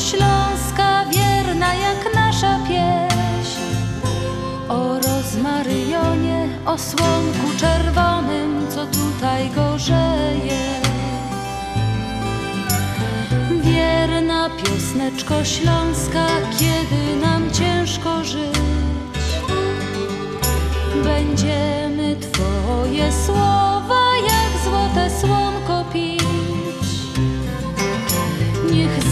śląska, wierna jak nasza pieśń. O rozmaryjonie, o słonku czerwonym, co tutaj gorzeje. Wierna piosneczko śląska, kiedy nam ciężko żyć. Będziemy Twoje słowa jak złote słonko pić.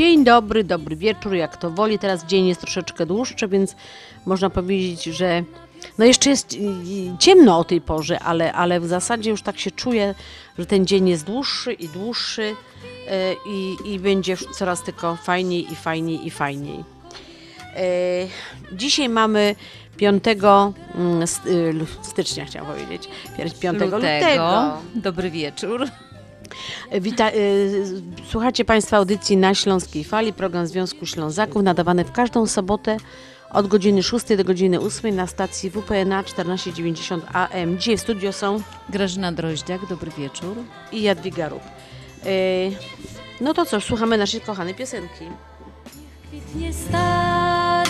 Dzień dobry, dobry wieczór, jak to woli. Teraz dzień jest troszeczkę dłuższy, więc można powiedzieć, że no jeszcze jest y, y, ciemno o tej porze, ale, ale w zasadzie już tak się czuję, że ten dzień jest dłuższy i dłuższy y, i, i będzie coraz tylko fajniej i fajniej i fajniej. Dzisiaj mamy 5 mm, stycznia, chciałam powiedzieć. 5 lutego. Dobry wieczór. Wita- y, słuchacie Państwa audycji na Śląskiej Fali, program Związku Ślązaków, nadawany w każdą sobotę od godziny 6 do godziny 8 na stacji WPNA 1490 AM. Dzisiaj w studio są Grażyna Droździak, dobry wieczór. i Jadwiga Rób. Y, no to co, słuchamy naszej kochanej piosenki. kwitnie stara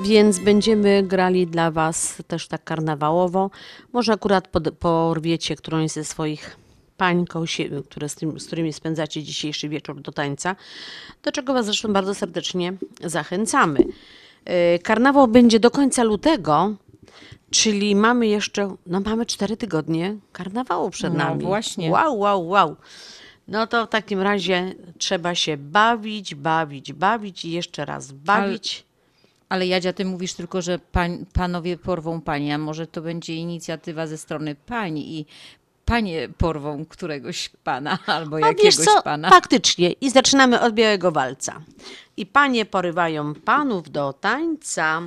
więc będziemy grali dla Was też tak karnawałowo. Może akurat pod, porwiecie którąś ze swoich pań, które z, tym, z którymi spędzacie dzisiejszy wieczór do tańca, do czego Was zresztą bardzo serdecznie zachęcamy. Yy, Karnawał będzie do końca lutego, czyli mamy jeszcze, no mamy cztery tygodnie karnawału przed No nami. właśnie. Wow, wow, wow. No to w takim razie trzeba się bawić, bawić, bawić i jeszcze raz bawić. Ale Jadzia, ty mówisz tylko, że pań, panowie porwą pani, a może to będzie inicjatywa ze strony pań i panie porwą któregoś pana albo A jakiegoś wiesz co, pana. faktycznie. I zaczynamy od Białego Walca. I panie porywają panów do tańca.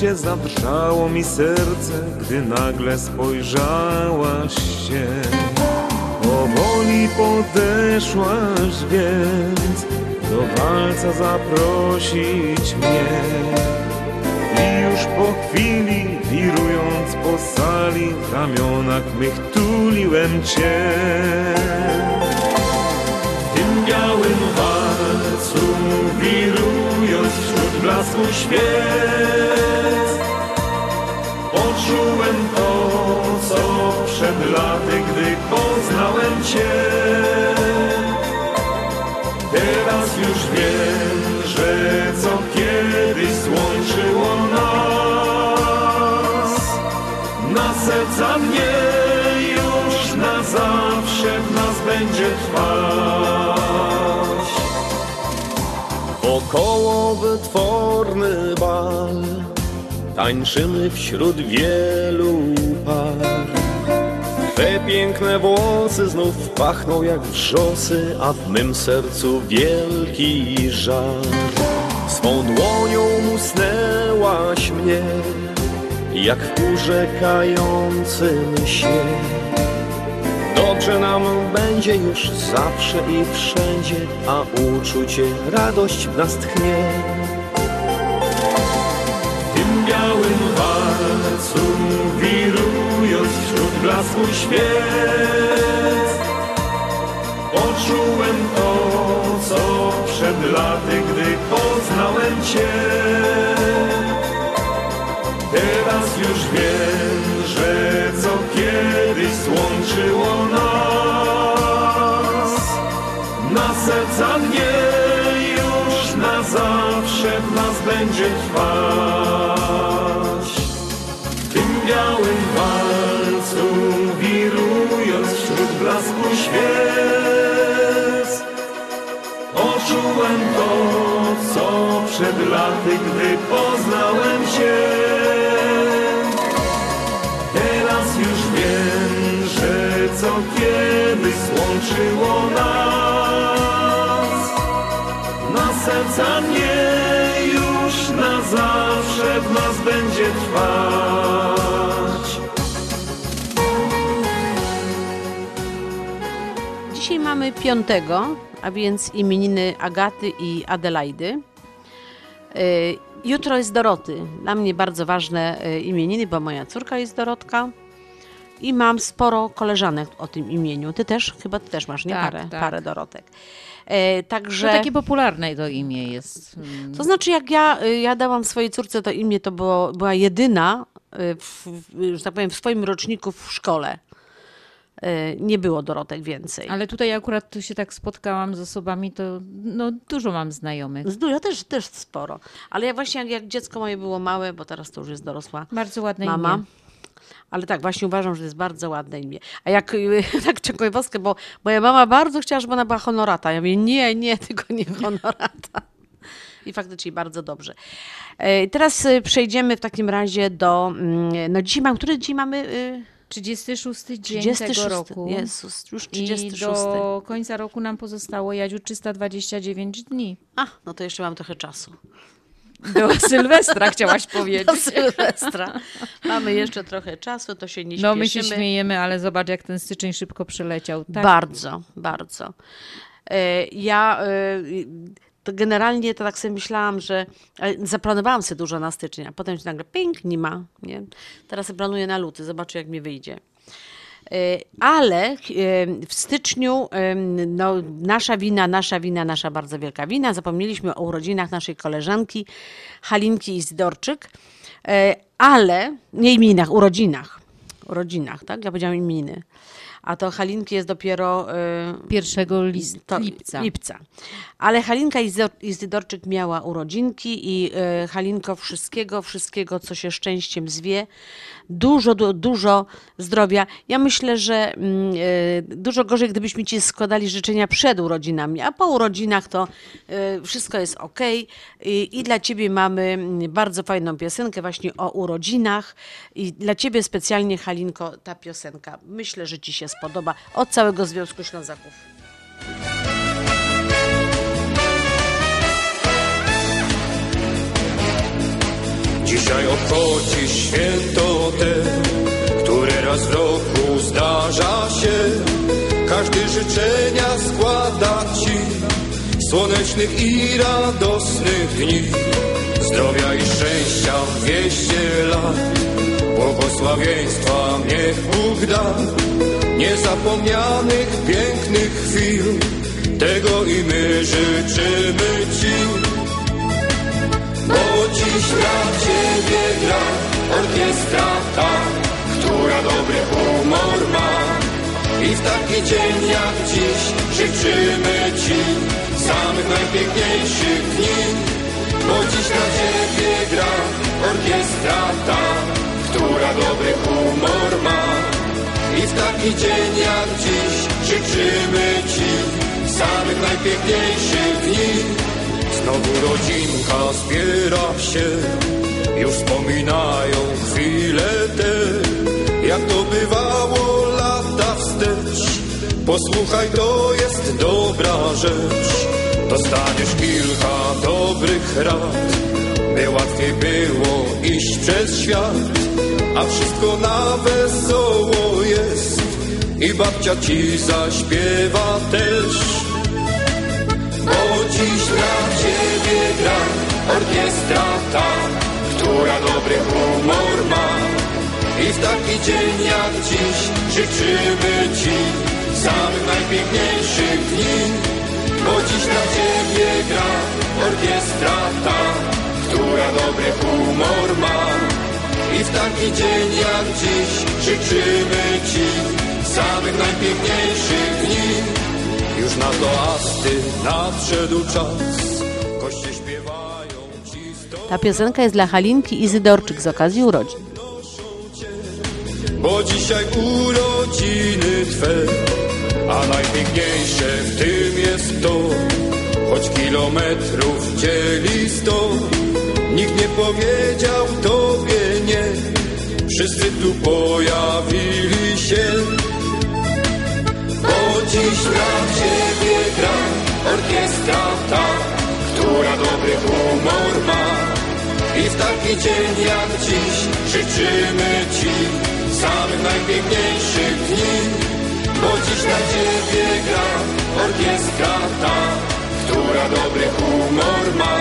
Momencie zadrżało mi serce, gdy nagle spojrzałaś się. Powoli podeszłaś więc, do walca zaprosić mnie. I już po chwili, wirując po sali, w ramionach mych tuliłem Cię. W tym białym walcu, wirując blasku świec, poczułem to, co przed laty, gdy poznałem Cię. Teraz już wiem, że co kiedyś złączyło nas serca mnie już na zawsze w nas będzie trwać. Wokoło wytworny bal Tańczymy wśród wielu par. Te piękne włosy znów pachną jak wrzosy A w mym sercu wielki żal. Swą dłonią musnęłaś mnie Jak w urzekającym śnie Dobrze nam będzie już zawsze i wszędzie, a uczucie radość w nas tchnie. Tym białym walcu wirując wśród blasku świec Poczułem to, co przed laty, gdy poznałem Cię Teraz już wiem, że co kiedyś złączyło nas serca mnie już na zawsze w nas będzie trwać. W tym białym walcu wirując wśród blasku świec Poczułem to, co przed laty, gdy poznałem Cię Teraz już wiem, że co kiedyś złączyło nas. Na serca mnie już na zawsze w nas będzie trwać Dzisiaj mamy piątego, a więc imieniny Agaty i Adelaidy. Y, Jutro jest Doroty. Dla mnie bardzo ważne y, imieniny, bo moja córka jest Dorotka. I mam sporo koleżanek o tym imieniu. Ty też? Chyba ty też masz, nie? Tak, parę, tak. parę Dorotek. E, także... To takie popularne to imię jest. Mm. To znaczy, jak ja, y, ja dałam swojej córce to imię, to było, była jedyna, y, w, że tak powiem, w swoim roczniku w szkole. Y, Nie było Dorotek więcej. Ale tutaj akurat tu się tak spotkałam z osobami, to no, dużo mam znajomych. Ja też, też sporo. Ale ja właśnie jak, jak dziecko moje było małe, bo teraz to już jest dorosła Bardzo ładne mama. imię. Ale tak, właśnie uważam, że to jest bardzo ładne imię. A jak y, tak ciekawostkę, bo moja mama bardzo chciała, żeby ona była honorata. Ja mówię, nie, nie, tylko nie honorata. I faktycznie bardzo dobrze. E, Teraz y, przejdziemy w takim razie do. mm, No dzisiaj mam, który dzień mamy? y, 36 dzień 36. tego roku. Jezus, już I 36. do końca roku nam pozostało, Jadziu, 329 dni. A, no to jeszcze mam trochę czasu. Do Sylwestra chciałaś powiedzieć. Do Sylwestra. Mamy jeszcze trochę czasu, to się nie No my się śpieszymy. śmiejemy, ale zobacz jak ten styczeń szybko przeleciał. Tak? Bardzo, bardzo. E, Ja e, to generalnie to tak sobie myślałam, że ale zaplanowałam sobie dużo na styczeń, a potem się nagle ping, nie ma. Nie? Teraz planuję na luty, zobaczę jak mi wyjdzie. E, Ale e, w styczniu e, no, nasza wina, nasza wina, nasza bardzo wielka wina. Zapomnieliśmy o urodzinach naszej koleżanki Halinki Izdorczyk, ale nie imieninach, urodzinach. Urodzinach, tak? Ja powiedziałam imieniny. A to Halinki jest dopiero e, 1 list, lipca. lipca. Ale Halinka Izdor- Izdydorczyk miała urodzinki i Halinko wszystkiego, wszystkiego, co się szczęściem zwie. Dużo, du, dużo zdrowia. Ja myślę, że mm, e, dużo gorzej, gdybyśmy ci składali życzenia przed urodzinami, a po urodzinach to e, wszystko jest ok. I, I dla ciebie mamy mm, bardzo fajną piosenkę właśnie o urodzinach. I dla ciebie specjalnie, Halinko, ta piosenka. Myślę, że ci się spodoba od całego Związku Ślązaków. Dzisiaj obchodzisz święto te, które raz w roku zdarza się. Każdy życzenia składa ci, słonecznych i radosnych dni. Zdrowia i szczęścia dwieście lat, błogosławieństwa niech Bóg da. Niezapomnianych pięknych chwil, tego i my życzymy ci. Dziś dla ciebie gra orkiestra ta, która dobry humor ma. I w taki dzień jak dziś życzymy ci samych najpiękniejszych dni. Bo dziś dla ciebie gra orkiestra ta, która dobry humor ma. taki dzień jak dziś życzymy Ci samych najpiękniejszych dni. Znowu rodzinka zbiera się, już wspominają chwile te, jak to bywało lata wstecz. Posłuchaj, to jest dobra rzecz. Dostaniesz kilka dobrych rad, by łatwiej było iść przez świat, a wszystko na wesoło jest i babcia ci zaśpiewa też. Bo dziś dla gra orkiestra ta, która dobry humor ma. I w taki dzień jak dziś życzymy ci samych najpiękniejszych dni. Bo dziś dla ciebie gra orkiestra ta, która dobry humor ma. I w taki dzień jak dziś życzymy ci samych najpiękniejszych dni. Już na toasty nadszedł czas, Ta piosenka jest dla Halinki Izydorczyk z okazji urodzin. bo dzisiaj urodziny Twe, a najpiękniejsze w tym jest to, choć kilometrów dzieli sto, nikt nie powiedział Tobie nie, wszyscy tu pojawili się. Bo dziś dla Ciebie gra orkiestra ta, która dobry humor ma. I w taki dzień jak dziś życzymy Ci samych najpiękniejszych dni. Bo dziś dla Ciebie gra orkiestra ta, która dobry humor ma.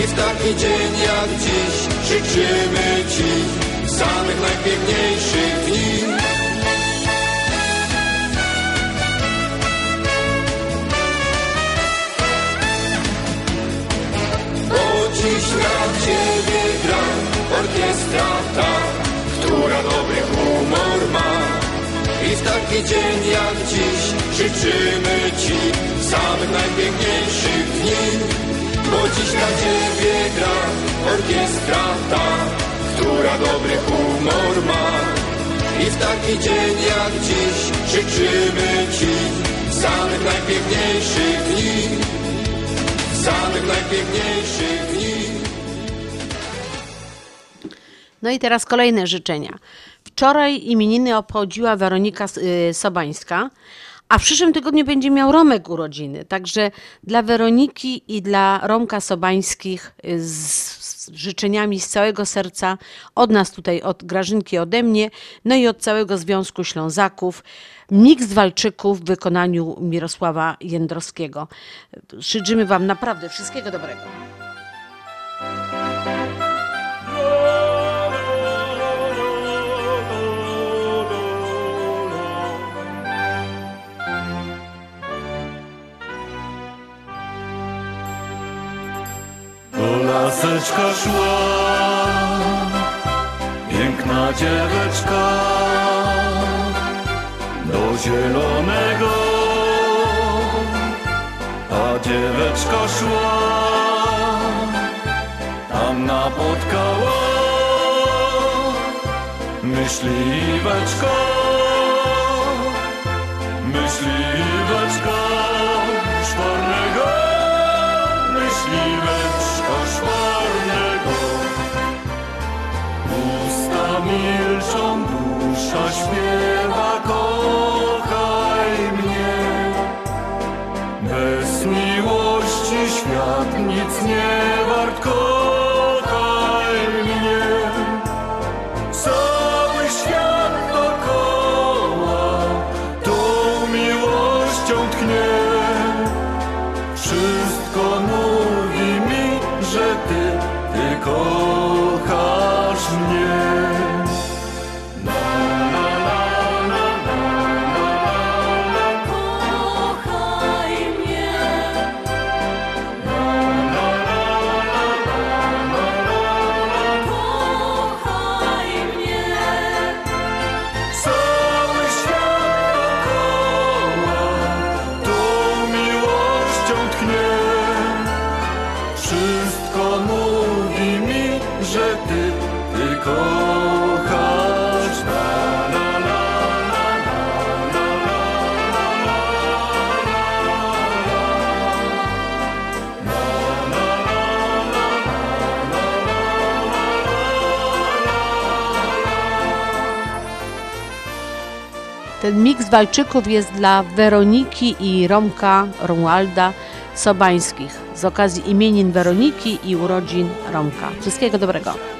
I w taki dzień jak dziś życzymy Ci samych najpiękniejszych dni. Dziś dla Ciebie gra orkiestra ta, która dobry humor ma. I w taki dzień jak dziś życzymy Ci samych najpiękniejszych dni. Bo dziś dla Ciebie gra orkiestra ta, która dobry humor ma. I w taki dzień jak dziś życzymy Ci samych najpiękniejszych dni samych najpiękniejszych dni. No i teraz kolejne życzenia. Wczoraj imieniny obchodziła Weronika y, Sobańska, a w przyszłym tygodniu będzie miał Romek urodziny. Także dla Weroniki i dla Romka Sobańskich y, z, życzeniami z całego serca od nas tutaj, od Grażynki ode mnie, no i od całego Związku Ślązaków. Miks walczyków w wykonaniu Mirosława Jędrowskiego. Życzymy Wam naprawdę wszystkiego dobrego. Laseczka szła piękna dzieweczka. Do zielonego, a dzieweczka szła. Tam napotkała myśliweczka, myśliweczka dusza śpiewa, kochaj mnie. Bez miłości świat nic nie wart, miks walczyków jest dla Weroniki i Romka Romualda Sobańskich z okazji imienin Weroniki i urodzin Romka. Wszystkiego dobrego.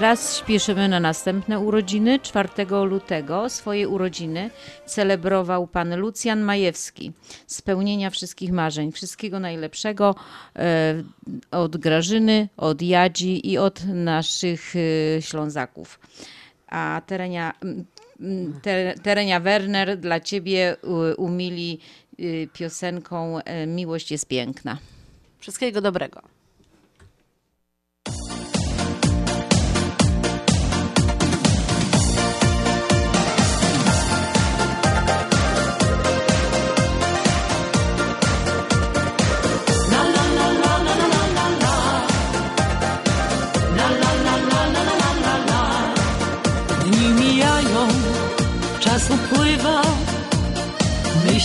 Teraz śpieszymy na następne urodziny. 4 lutego swoje urodziny celebrował pan Lucjan Majewski. Spełnienia wszystkich marzeń, wszystkiego najlepszego e, od Grażyny, od Jadzi i od naszych e, Ślązaków. A Terenia, Terenia Werner dla ciebie u- umili piosenką e, Miłość jest piękna. Wszystkiego dobrego.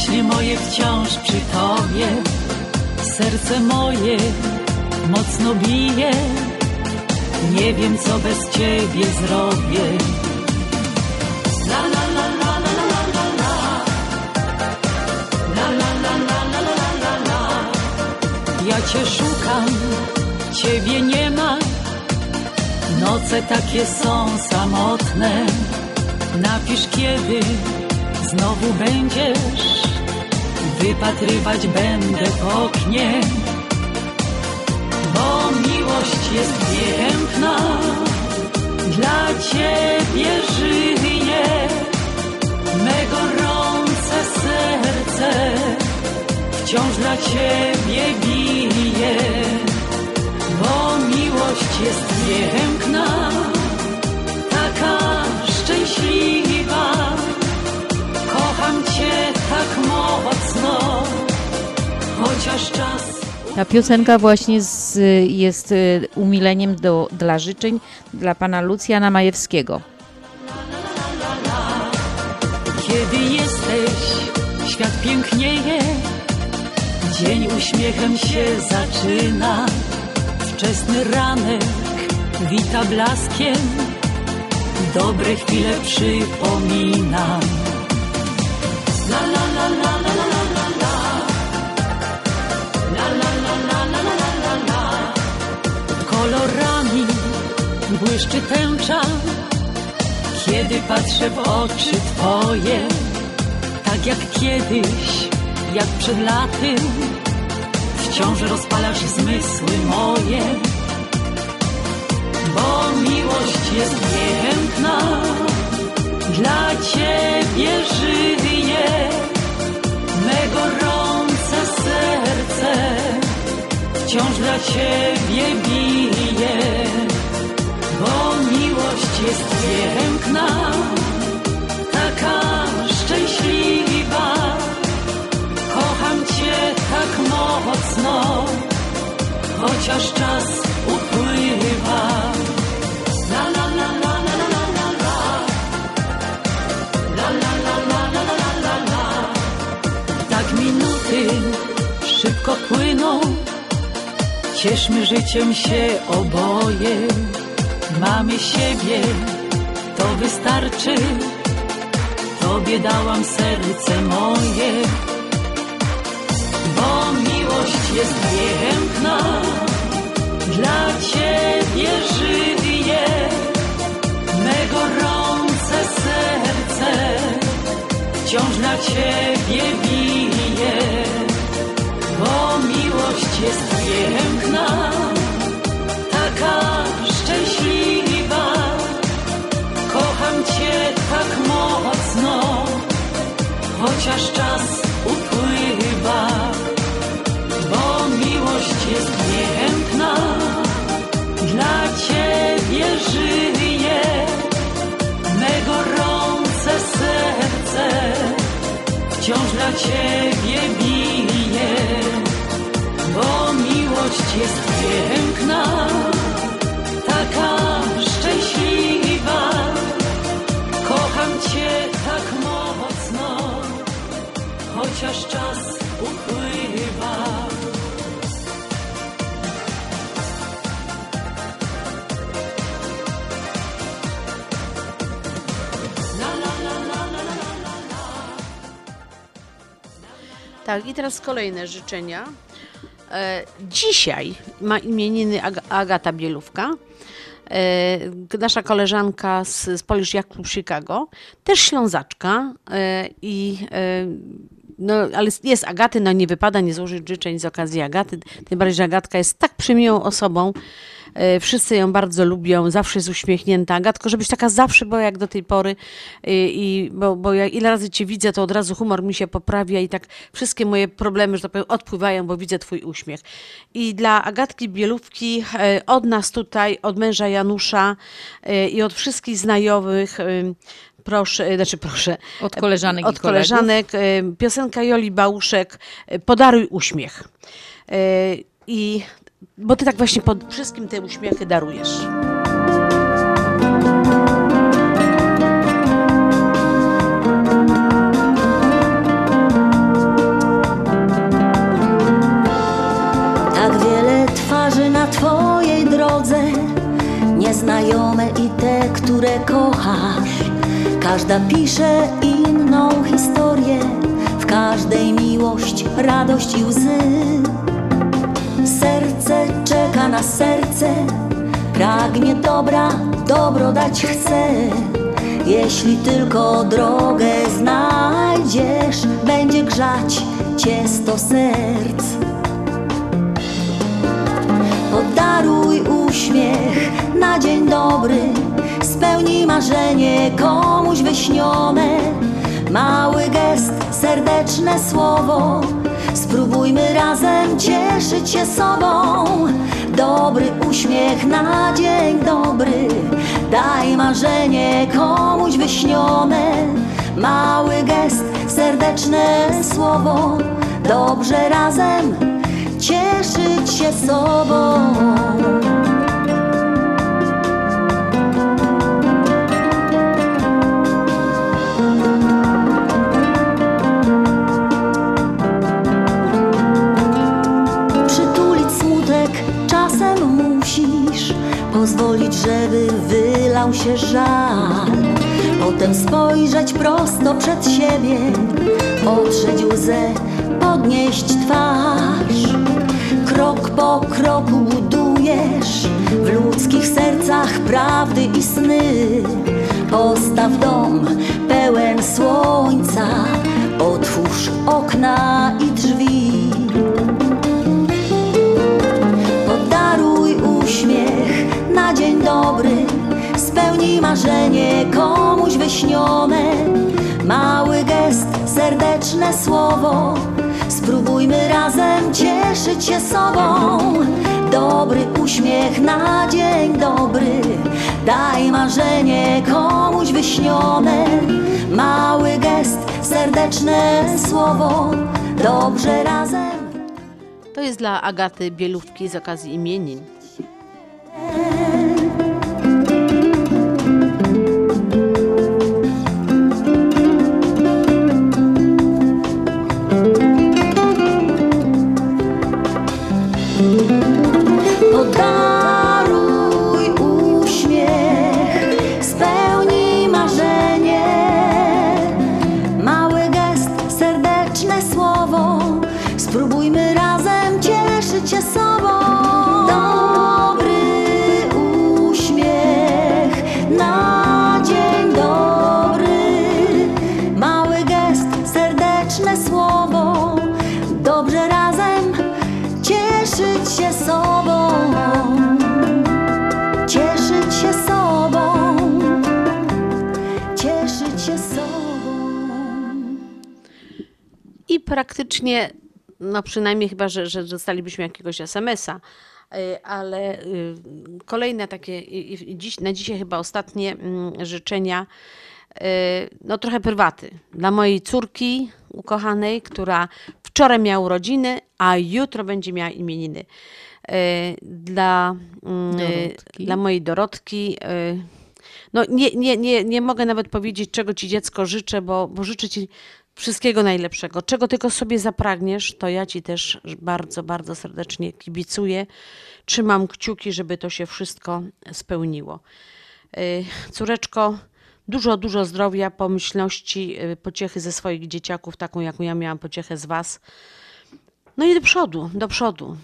Myśli moje wciąż przy Tobie, serce moje mocno bije. Nie wiem, co bez Ciebie zrobię. La, la, la, la, la, la, la, la. La, la, la, la, la. Ja Cię szukam, Ciebie nie ma. Noce takie są samotne. Napisz kiedy znowu będziesz. Wypatrywać będę w oknie. Bo miłość jest piękna. Dla ciebie żyję. Me gorące serce wciąż dla ciebie bije bo miłość jest piękna, czas. Ta piosenka właśnie z, jest y, umileniem do, dla życzeń dla pana Lucjana Majewskiego. Kiedy jesteś, świat pięknieje, dzień uśmiechem się zaczyna. Wczesny ranek wita blaskiem, dobre chwile przypomina. La la la la błyszczy tęcza, kiedy patrzę w oczy twoje, tak jak kiedyś, jak przed laty, wciąż rozpalasz zmysły moje. Bo miłość jest piękna, dla ciebie żyję, me gorące serce wciąż dla ciebie bije jest piękna, taka szczęśliwa. Kocham Cię tak mocno, chociaż czas upływa. La la la la la la la la. La la la la la la. Tak minuty szybko płyną, cieszmy życiem się oboje. Mamy siebie, to wystarczy. Tobie dałam serce moje, bo miłość jest piękna. dla ciebie żyje me gorące serce wciąż dla ciebie bije, bo miłość jest piękna, taka szczęśliwa. Kocham cię tak mocno, chociaż czas upływa, bo miłość jest piękna, dla ciebie żyje me gorące serce wciąż dla ciebie bije, bo miłość jest piękna, chociaż czas upływa. Tak, i teraz kolejne życzenia. E, dzisiaj ma imieniny Ag- Agata Bielówka. E, nasza koleżanka z, z Polish Club Chicago, też Ślązaczka e, i no, ale jest Agaty, no nie wypada nie złożyć życzeń z okazji Agaty, tym bardziej, że Agatka jest tak przymiłą osobą, E, Wszyscy ją bardzo lubią, zawsze jest uśmiechnięta. Agatko, żebyś taka zawsze była jak do tej pory. I, i, bo, bo ja ile razy cię widzę, to od razu humor mi się poprawia i tak wszystkie moje problemy, że tak powiem, odpływają, bo widzę twój uśmiech. I dla Agatki Bielówki, e, od nas tutaj, od męża Janusza e, i od wszystkich znajomych, e, proszę, e, znaczy proszę. Od koleżanek Od koleżanek. e, Piosenka Joli Bałuszek, e, Podaruj uśmiech. I bo ty tak właśnie pod wszystkim te uśmiechy darujesz. Tak wiele twarzy na Twojej drodze, nieznajome i te, które kochasz. Każda pisze inną historię, w każdej miłość, radość i łzy. Serce czeka na serce, pragnie dobra, dobro dać chce. Jeśli tylko drogę znajdziesz, będzie grzać cię sto serc. Podaruj uśmiech na dzień dobry, spełnij marzenie komuś wyśnione. Mały gest, serdeczne słowo, spróbujmy razem cieszyć się sobą. Dobry uśmiech na dzień dobry, daj marzenie komuś wyśnione. Mały gest, serdeczne słowo, dobrze razem cieszyć się sobą. Wylał się żal. Potem spojrzeć prosto przed siebie, otrzeć łzę, podnieść twarz. Krok po kroku budujesz w ludzkich sercach prawdy i sny. Postaw dom pełen słońca, otwórz okna i drzwi. Podaruj uśmiech na dzień dobry, spełnij marzenie komuś wyśnione. Mały gest, serdeczne słowo, spróbujmy razem cieszyć się sobą. Dobry uśmiech na dzień dobry, daj marzenie komuś wyśnione. Mały gest, serdeczne słowo, dobrze razem. To jest dla Agaty Bielówki z okazji imienin. Praktycznie, no przynajmniej chyba, że, że dostalibyśmy jakiegoś SMS-a, y, ale y, kolejne takie, dziś, na dzisiaj chyba ostatnie mm, życzenia, y, no trochę prywaty. Dla mojej córki ukochanej, która wczoraj miała urodziny, a jutro będzie miała imieniny. Dla, mm, Dorotki. dla mojej Dorotki. No nie, nie, nie, nie mogę nawet powiedzieć, czego ci dziecko życzę, bo, bo życzę ci wszystkiego najlepszego. Czego tylko sobie zapragniesz, to ja ci też bardzo, bardzo serdecznie kibicuję. Trzymam kciuki, żeby to się wszystko spełniło. Y, Córeczko, dużo, dużo zdrowia, pomyślności, y, pociechy ze swoich dzieciaków, taką jaką ja miałam pociechę z was. No i do przodu, do przodu.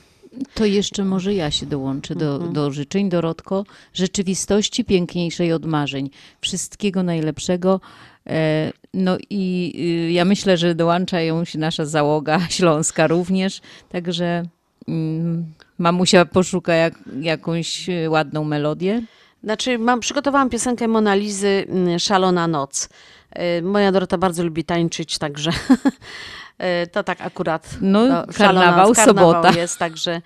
To jeszcze może ja się dołączę do, do życzeń, Dorotko. Rzeczywistości piękniejszej od marzeń. Wszystkiego najlepszego. E, No i y, ja myślę, że dołączają się nasza załoga śląska również. Także mm, mamusia poszuka jak, jakąś y, ładną melodię. Znaczy, mam, przygotowałam piosenkę Monalizy mm, Szalona Noc. Y, Moja Dorota bardzo lubi tańczyć, także y, to tak akurat. No, to karnawał, karnawał sobota. jest, także.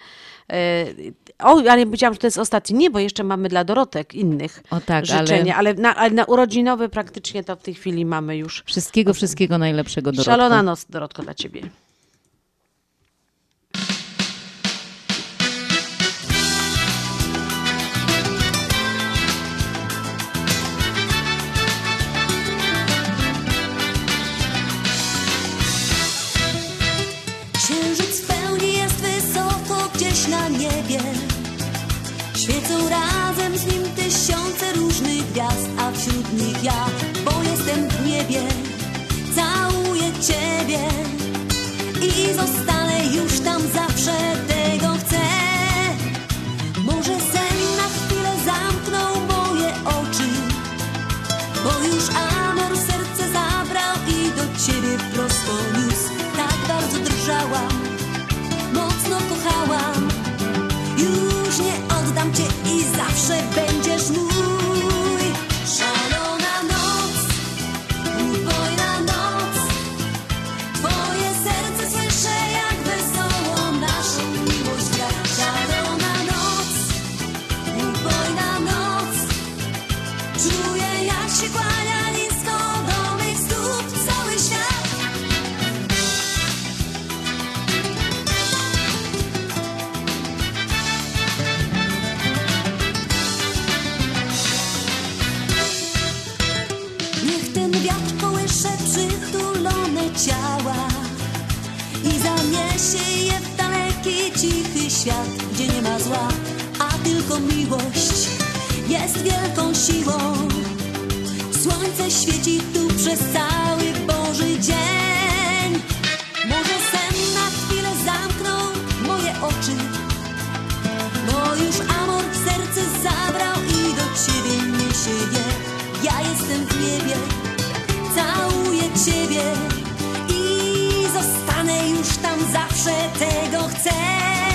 O, ale powiedziałam, że to jest ostatni. Nie, bo jeszcze mamy dla Dorotek innych O tak, życzenia, ale ale, na, ale na urodzinowe praktycznie to w tej chwili mamy już. wszystkiego, wszystkiego najlepszego, Dorotko. Szalona Noc, Dorotko, dla ciebie. Gwiazd A wśród nich ja, bo jestem w niebie Całuję Ciebie I zostanę już tam zawsze tego chcę Może sen na chwilę zamknął moje oczy bo już amor serce zabrał i do ciebie prosto niósł. Tak bardzo drżałam, mocno kochałam. Już nie oddam cię i zawsze będziesz cichy świat Gdzie nie ma zła, a tylko miłość jest wielką siłą. Słońce świeci tu przez cały Boży dzień. Może sen na chwilę zamknął moje oczy Bo już amor w serce zabrał i do ciebie je Ja jestem w niebie, całuję ciebie już tam zawsze, tego chcę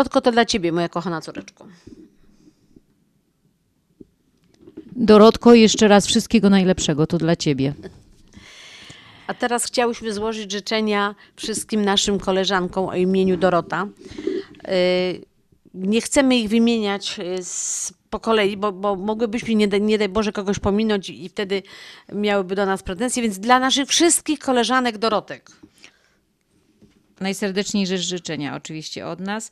Dorotko, to dla ciebie, moja kochana córeczko. Dorotko, jeszcze raz wszystkiego najlepszego, to dla ciebie. A teraz chciałyśmy złożyć życzenia wszystkim naszym koleżankom o imieniu Dorota. Y, Nie chcemy ich wymieniać y, z, po kolei, bo, bo mogłybyśmy, nie, daj- nie daj Boże, kogoś pominąć i wtedy miałyby do nas pretensje, więc dla naszych wszystkich koleżanek Dorotek. Najserdeczniejsze życzenia oczywiście od nas.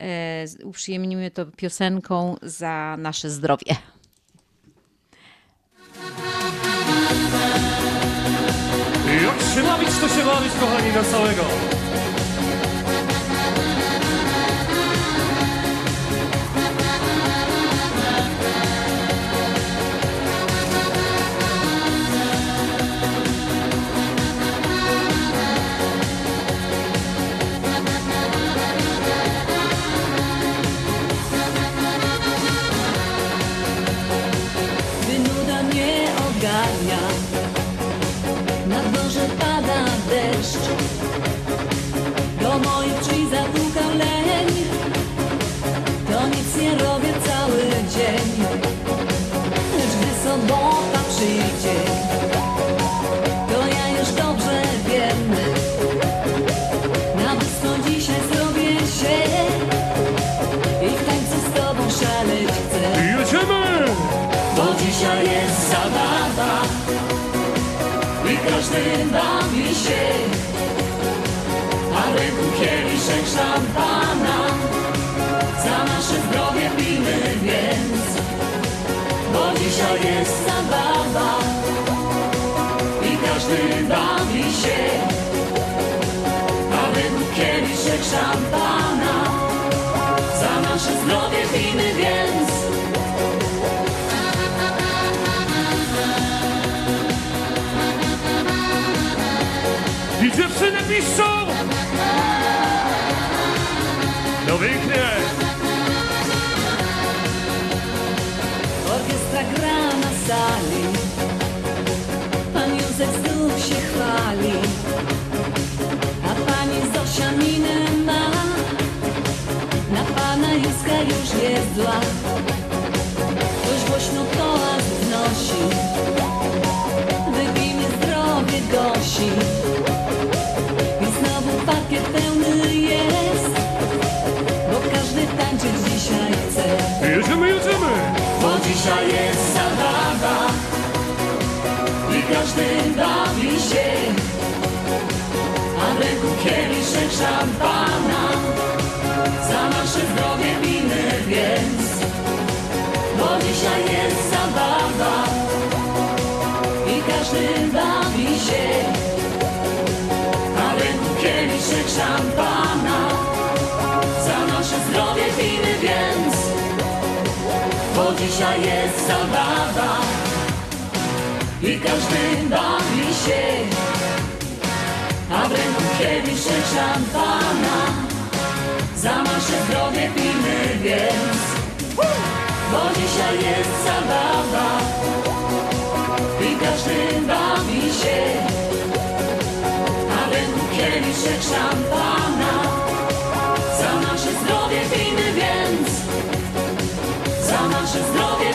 E, uprzyjemnimy to piosenką za nasze zdrowie. Jak się bawić, to się bawić, kochani, na całego. Mnie ogarnia Na dworze pada deszcz. Do moich drzwi zapukał leń. To nic nie robię cały dzień. Lecz gdy sobota przyjdzie szampana. Za nasze zdrowie pijmy więc, bo dzisiaj jest zabawa i każdy bawi się, w ręku kieliszek szampana. Za nasze zdrowie pijmy więc. I dziewczyny piszczą! No pięknie! Orkiestra gra na sali. Pan Józef znów się chwali. A pani Zosia minę ma. Na pana Józka już jest zła Ktoś głośno toast wnosi. Wypijmy zdrowie Gosi dzisiaj jest zabawa i każdy bawi się, a ręku kieliszek szampana. Za nasze zdrowie pijmy więc, bo dzisiaj jest zabawa i każdy bawi się, dzisiaj jest zabawa i każdy bawi się, a w ręku kieliszek szampana. Za nasze zdrowie pijmy więc, bo dzisiaj jest zabawa i każdy bawi się, a w ręku kieliszek szampana. Za nasze zdrowie pijmy więc. Za nasze zdrowie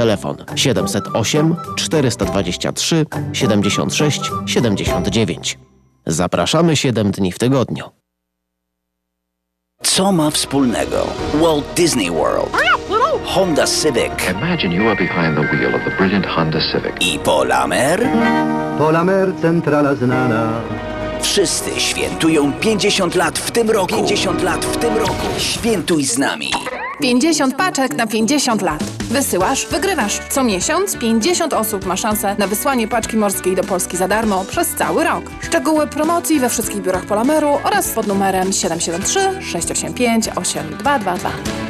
Telefon 708 423 76 79. Zapraszamy 7 dni w tygodniu. Co ma wspólnego Walt Disney World, Honda Civic Imagine you are behind the wheel of the brilliant Honda Civic. i Polamer? Polamer centrala znana. Wszyscy świętują 50 lat w tym roku. 50 lat w tym roku. Świętuj z nami. 50 paczek na 50 lat. Wysyłasz, wygrywasz. Co miesiąc 50 osób ma szansę na wysłanie paczki morskiej do Polski za darmo przez cały rok. Szczegóły promocji we wszystkich biurach Polameru oraz pod numerem 773 685 8222.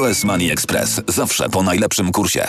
US Money Express zawsze po najlepszym kursie.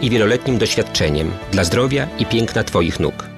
i wieloletnim doświadczeniem dla zdrowia i piękna Twoich nóg.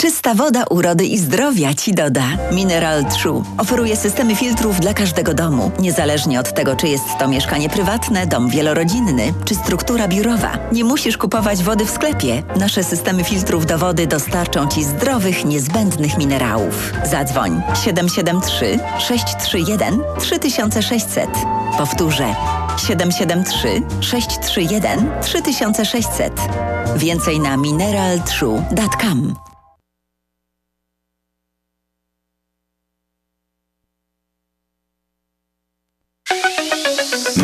Czysta woda urody i zdrowia Ci doda. Mineral True oferuje systemy filtrów dla każdego domu, niezależnie od tego, czy jest to mieszkanie prywatne, dom wielorodzinny, czy struktura biurowa. Nie musisz kupować wody w sklepie. Nasze systemy filtrów do wody dostarczą Ci zdrowych, niezbędnych minerałów. Zadzwoń 773 631 3600. Powtórzę 773 631 3600. Więcej na mineraltrue.com.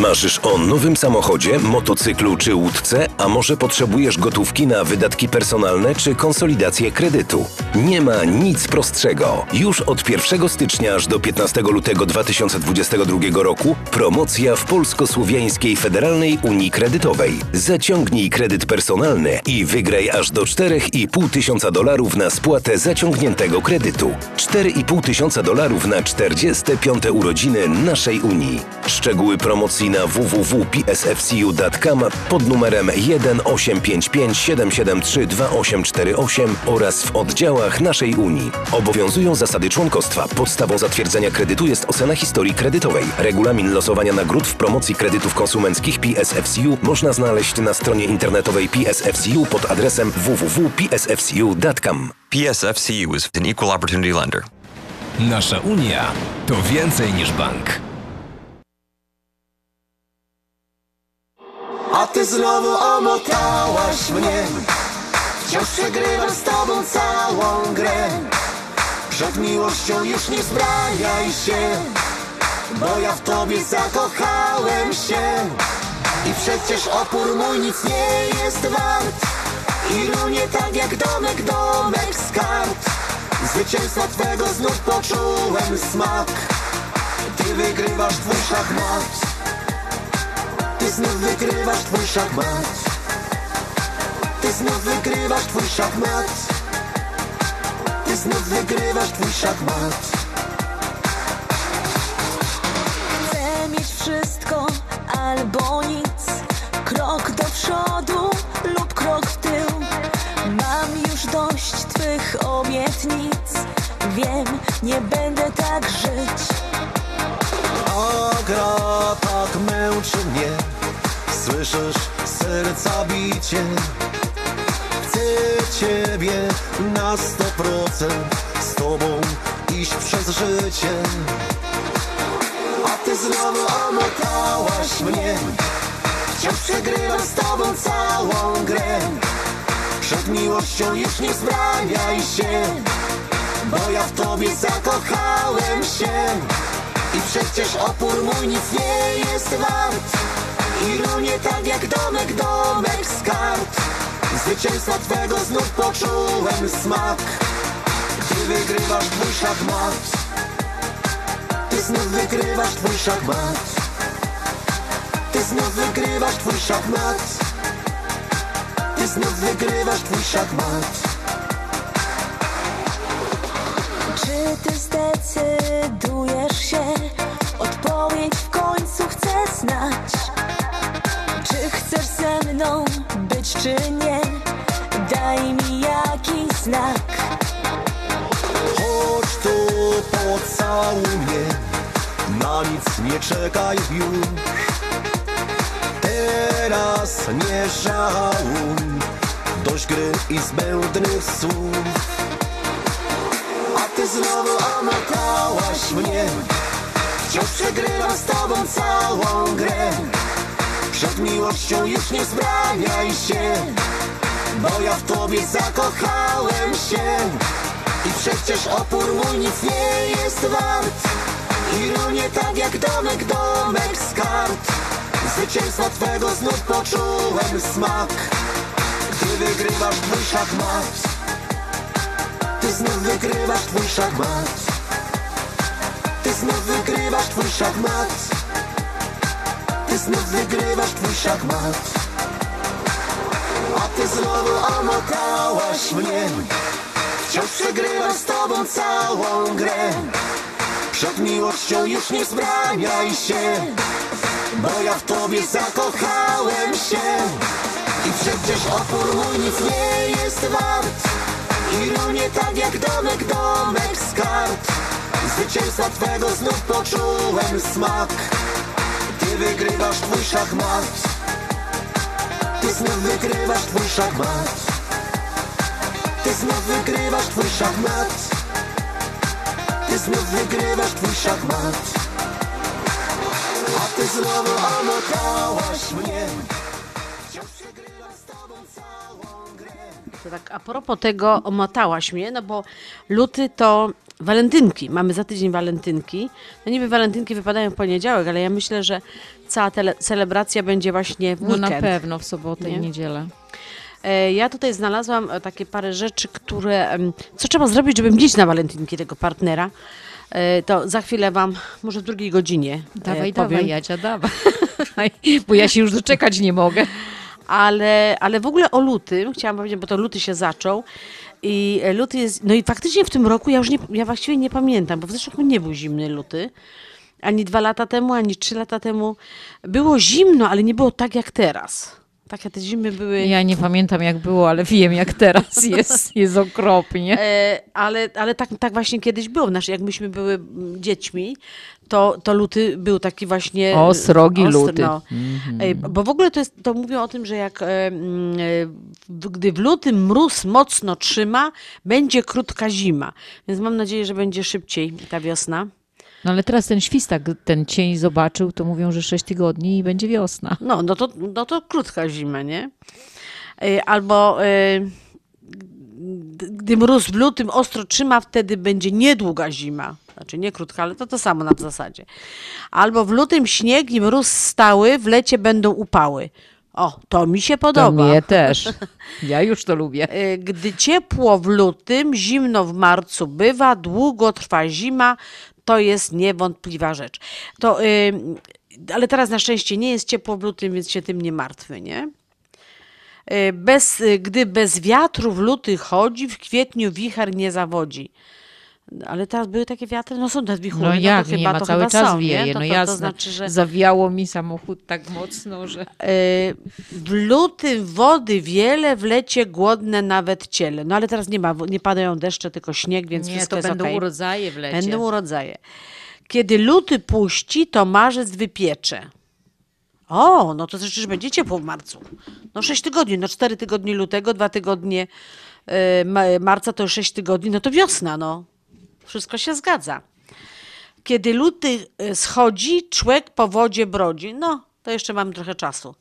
Marzysz o nowym samochodzie, motocyklu czy łódce, a może potrzebujesz gotówki na wydatki personalne czy konsolidację kredytu? Nie ma nic prostszego. Już od 1 stycznia aż do 15 lutego 2022 roku promocja w Polsko-Słowiańskiej Federalnej Unii Kredytowej. Zaciągnij kredyt personalny i wygraj aż do 4,5 tysiąca dolarów na spłatę zaciągniętego kredytu. 4,5 tysiąca dolarów na 45 urodziny naszej Unii. Szczegóły promocji na www.psfcu.com pod numerem 1855 773 2848 oraz w oddziałach naszej Unii. Obowiązują zasady członkostwa. Podstawą zatwierdzenia kredytu jest ocena historii kredytowej. Regulamin losowania nagród w promocji kredytów konsumenckich PSFCU można znaleźć na stronie internetowej PSFCU pod adresem www.psfcu.com. PSFCU is an equal opportunity lender. Nasza Unia to więcej niż bank. A ty znowu omotałaś mnie. Wciąż przegrywam z tobą całą grę. Przed miłością już nie zbraniaj się Bo ja w tobie zakochałem się. I przecież opór mój nic nie jest wart. I runie tak jak domek, domek z kart Zwycięstwa twego znów poczułem smak. Ty wygrywasz twój szachmat ty znów wygrywasz twój szachmat. Ty znów wygrywasz twój szachmat. Ty znów wygrywasz twój szachmat. Chcę mieć wszystko albo nic. Krok do przodu lub krok w tył. Mam już dość twych obietnic. Wiem, nie będę tak żyć. O, gra tak męczy mnie Słyszysz serca bicie. Chcę ciebie na sto procent Z tobą iść przez życie. A ty znowu omotałaś mnie. Wciąż przegrywam z tobą całą grę. Przed miłością już nie zbraniaj się Bo ja w tobie zakochałem się. I przecież opór mój nic nie jest wart Ironie tak jak domek, domek z kart Zwycięstwa Twego znów poczułem smak. Ty wygrywasz twój szachmat Ty znów wygrywasz twój szachmat. Ty znów wygrywasz twój szachmat. Ty znów wygrywasz twój szachmat. Czy ty zdecydujesz się? Odpowiedź w końcu chcę znać. Czy chcesz ze mną być, czy nie? Daj mi jakiś znak. Chodź tu, pocałuj mnie. Na nic nie czekaj już Teraz nie żałuj. Dość gry i zbędnych słów. A ty znowu omotałaś mnie. Wciąż przegrywam z tobą całą grę Przed miłością już nie zbraniaj się Bo ja w tobie zakochałem się. I przecież opór mój nic nie jest wart. Ironie tak jak domek, domek z kart. Zwycięstwa Twego znów poczułem smak. Gdy wygrywasz twój szachmat Ty znów wygrywasz twój szachmat. Ty znów wygrywasz twój szachmat Znów wygrywasz twój szachmat. A ty znowu omotałaś mnie. Wciąż przegrywam z tobą całą grę. Przed miłością już nie zbraniaj się Bo ja w tobie zakochałem się. I przecież opór mój nic nie jest wart. Ironie tak jak domek, domek z kart. Zwycięstwa Twego znów poczułem smak Ty wygrywasz twój szachmat. Ty znów wygrywasz twój szachmat. Ty znów wygrywasz twój szachmat. Ty znów wygrywasz twój szachmat. A ty znowu omotałaś mnie. Tak a propos tego omotałaś mnie, no bo luty to walentynki. Mamy za tydzień walentynki. No niby walentynki wypadają w poniedziałek, ale ja myślę, że cała tele, celebracja będzie właśnie w No weekend. na pewno w sobotę Nie? i niedzielę. E, Ja tutaj znalazłam e, takie parę rzeczy, które. Co trzeba zrobić, żeby mieć na walentynki tego partnera? E, To za chwilę wam, może w drugiej godzinie. Dawaj, powiem. dawaj, Jadzia, dawaj. Bo ja się już doczekać nie mogę. Ale, ale w ogóle o lutym, chciałam powiedzieć, bo to luty się zaczął. I e, luty jest. No i faktycznie w tym roku ja już nie, ja właściwie nie pamiętam, bo w zeszłym roku nie był zimny luty. Ani dwa lata temu, ani trzy lata temu. Było zimno, ale nie było tak jak teraz. Takie te zimy były. Ja nie pamiętam jak było, ale wiem jak teraz jest. Jest okropnie. E, ale ale tak, tak właśnie kiedyś było. Znaczy, jak myśmy były mm, dziećmi, to, to luty był taki właśnie... O, srogi ostry, luty. No. E, Bo w ogóle to, jest, to mówią o tym, że jak e, mm, e, gdy w lutym mróz mocno trzyma, będzie krótka zima. Więc mam nadzieję, że będzie szybciej ta wiosna. No ale teraz ten świstak, ten cień zobaczył, to mówią, że 6 tygodni i będzie wiosna. No, no to, no to krótka zima, nie? E, Albo e, gdy mróz w lutym ostro trzyma, wtedy będzie niedługa zima. Znaczy nie krótka, ale to to samo na w zasadzie. Albo w lutym śnieg i mróz stały, w lecie będą upały. O, to mi się To podoba. mnie też. Ja już to lubię. E, Gdy ciepło w lutym, zimno w marcu bywa, długo trwa zima, to jest niewątpliwa rzecz. To, y, ale teraz na szczęście nie jest ciepło w lutym, więc się tym nie martwy, nie? Y, Bez, y, gdy bez wiatru w luty chodzi, w kwietniu wicher nie zawodzi. Ale teraz były takie wiatry, no są te wichury. No jak, to chyba, nie ma to cały chyba czas są, wieje, nie? To, no to, jasne. to znaczy, że... Zawiało mi samochód tak mocno, że... E, W lutym wody wiele, w lecie głodne nawet ciele. No ale teraz nie ma, nie padają deszcze, tylko śnieg, więc Nie, wszystko to jest będą okej. urodzaje w lecie. Będą urodzaje. Kiedy luty puści, to marzec wypiecze. O, no to znaczy, że będzie ciepło w marcu. No 6 tygodni, no 4 tygodnie lutego, 2 tygodnie e, ma- marca to już 6 tygodni, no to wiosna, no. Wszystko się zgadza. Kiedy luty e, schodzi, człek po wodzie brodzi. No, to jeszcze mam trochę czasu.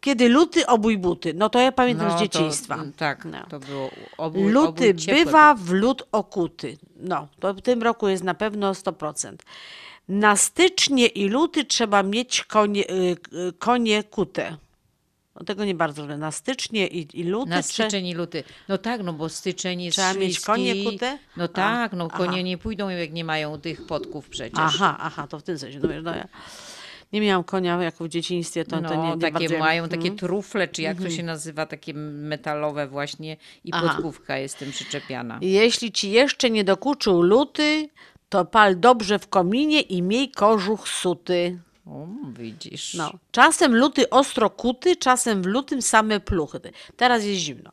Kiedy luty obój buty. No to ja pamiętam No, z to, dzieciństwa. mm, tak, to było obój, Luty obój bywa w lód okuty. No, to w tym roku jest na pewno 100%. Na stycznie i luty trzeba mieć konie, y, y, konie kute. No tego nie bardzo źle. Na stycznie i, i luty Na styczeń i luty. No tak, no bo styczeń jest Trzeba mieć konie kute? No tak, no konie aha. nie pójdą jak nie mają tych podków przecież. Aha, aha, to w tym sensie. No, no ja nie miałam konia jako w dzieciństwie, to, no, to nie, nie takie mają takie Mhm. trufle, czy jak to Mhm. się nazywa, takie metalowe właśnie i Aha. podkówka jest tym przyczepiana. Jeśli ci jeszcze nie dokuczył luty, to pal dobrze w kominie i miej kożuch suty. O, widzisz. No. Czasem luty ostro kuty, czasem w lutym same pluchy. Teraz jest zimno.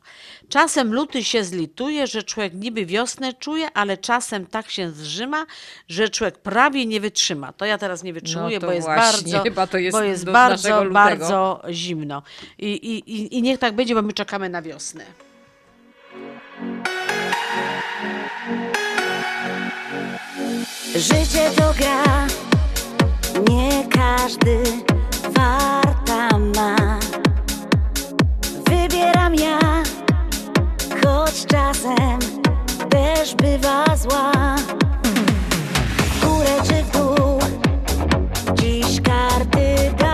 Czasem luty się zlituje, że człowiek niby wiosnę czuje, ale czasem tak się zrzyma, że człowiek prawie nie wytrzyma. To ja teraz nie wytrzymuję, No bo jest bardzo, chyba to jest bo jest bardzo, bardzo zimno. I, i, i, I niech tak będzie, bo my czekamy na wiosnę. Życie to gra, nie każdy warta ma. Wybieram ja, choć czasem też bywa zła. W górę czy w dół, dziś karty daje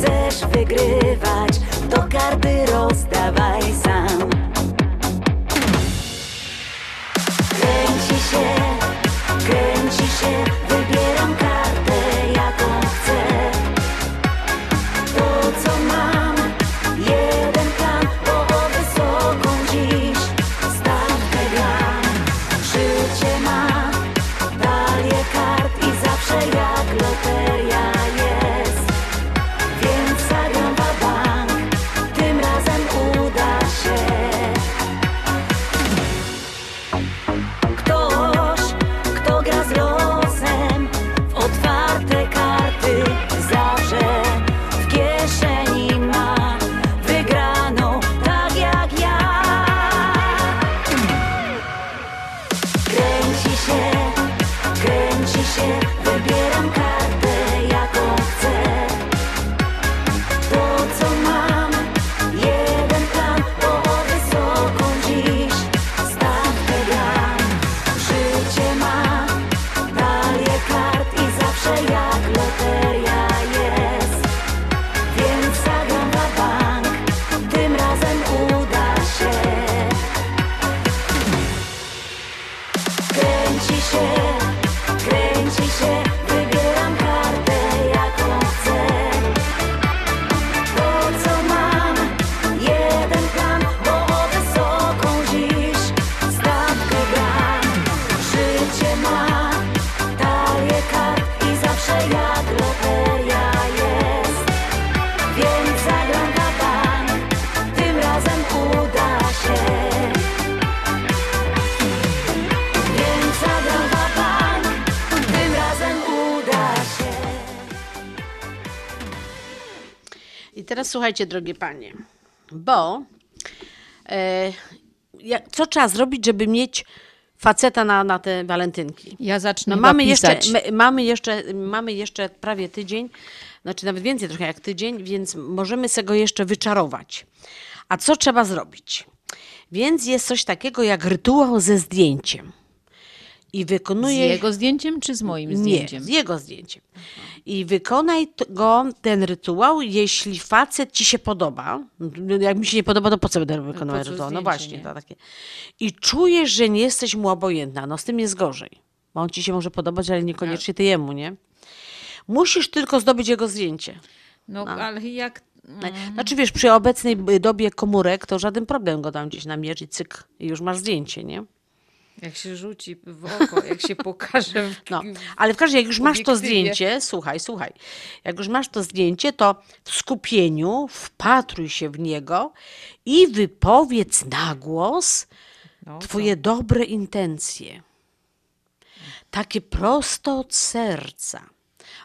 chcesz wygrywać, to karty rozdawaj sam. Kręci się, kręci się, słuchajcie, drogie panie, bo e, co trzeba zrobić, żeby mieć faceta na, na te walentynki? Ja zacznę No mamy jeszcze, my, mamy, jeszcze, mamy jeszcze prawie tydzień, znaczy nawet więcej trochę jak tydzień, więc możemy sobie go jeszcze wyczarować. A co trzeba zrobić? Więc jest coś takiego jak rytuał ze zdjęciem. I Z wykonuje... jego zdjęciem czy z moim zdjęciem? Nie, z jego zdjęciem. I wykonaj go, ten rytuał, jeśli facet ci się podoba. Jak mi się nie podoba, to po co będę wykonywać co rytuał? No zdjęcie, właśnie, nie? to takie. I czujesz, że nie jesteś mu obojętna. No z tym jest gorzej. Bo on ci się może podobać, ale niekoniecznie ty jemu, nie? Musisz tylko zdobyć jego zdjęcie. No, ale jak... Znaczy wiesz, przy obecnej dobie komórek to żaden problem go tam gdzieś namierzyć, cyk i już masz zdjęcie, nie? Jak się rzuci w oko, jak się pokaże. W, No, ale w każdym razie, jak już masz to zdjęcie, słuchaj, słuchaj, jak już masz to zdjęcie, to w skupieniu wpatruj się w niego i wypowiedz na głos No, twoje dobre intencje. Takie prosto od serca.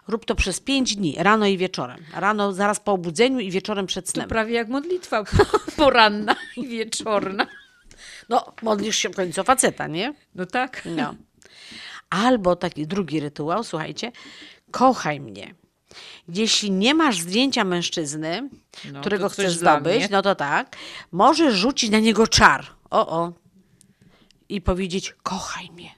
Rób to przez pięć dni, rano i wieczorem. Rano zaraz po obudzeniu i wieczorem przed To snem. prawie jak modlitwa poranna i wieczorna. No, modlisz się w końcu faceta, nie? No tak. No. Albo taki drugi rytuał, słuchajcie, kochaj mnie. Jeśli nie masz zdjęcia mężczyzny, No, którego chcesz zdobyć, no to tak, możesz rzucić na niego czar. O, o. I powiedzieć, kochaj mnie.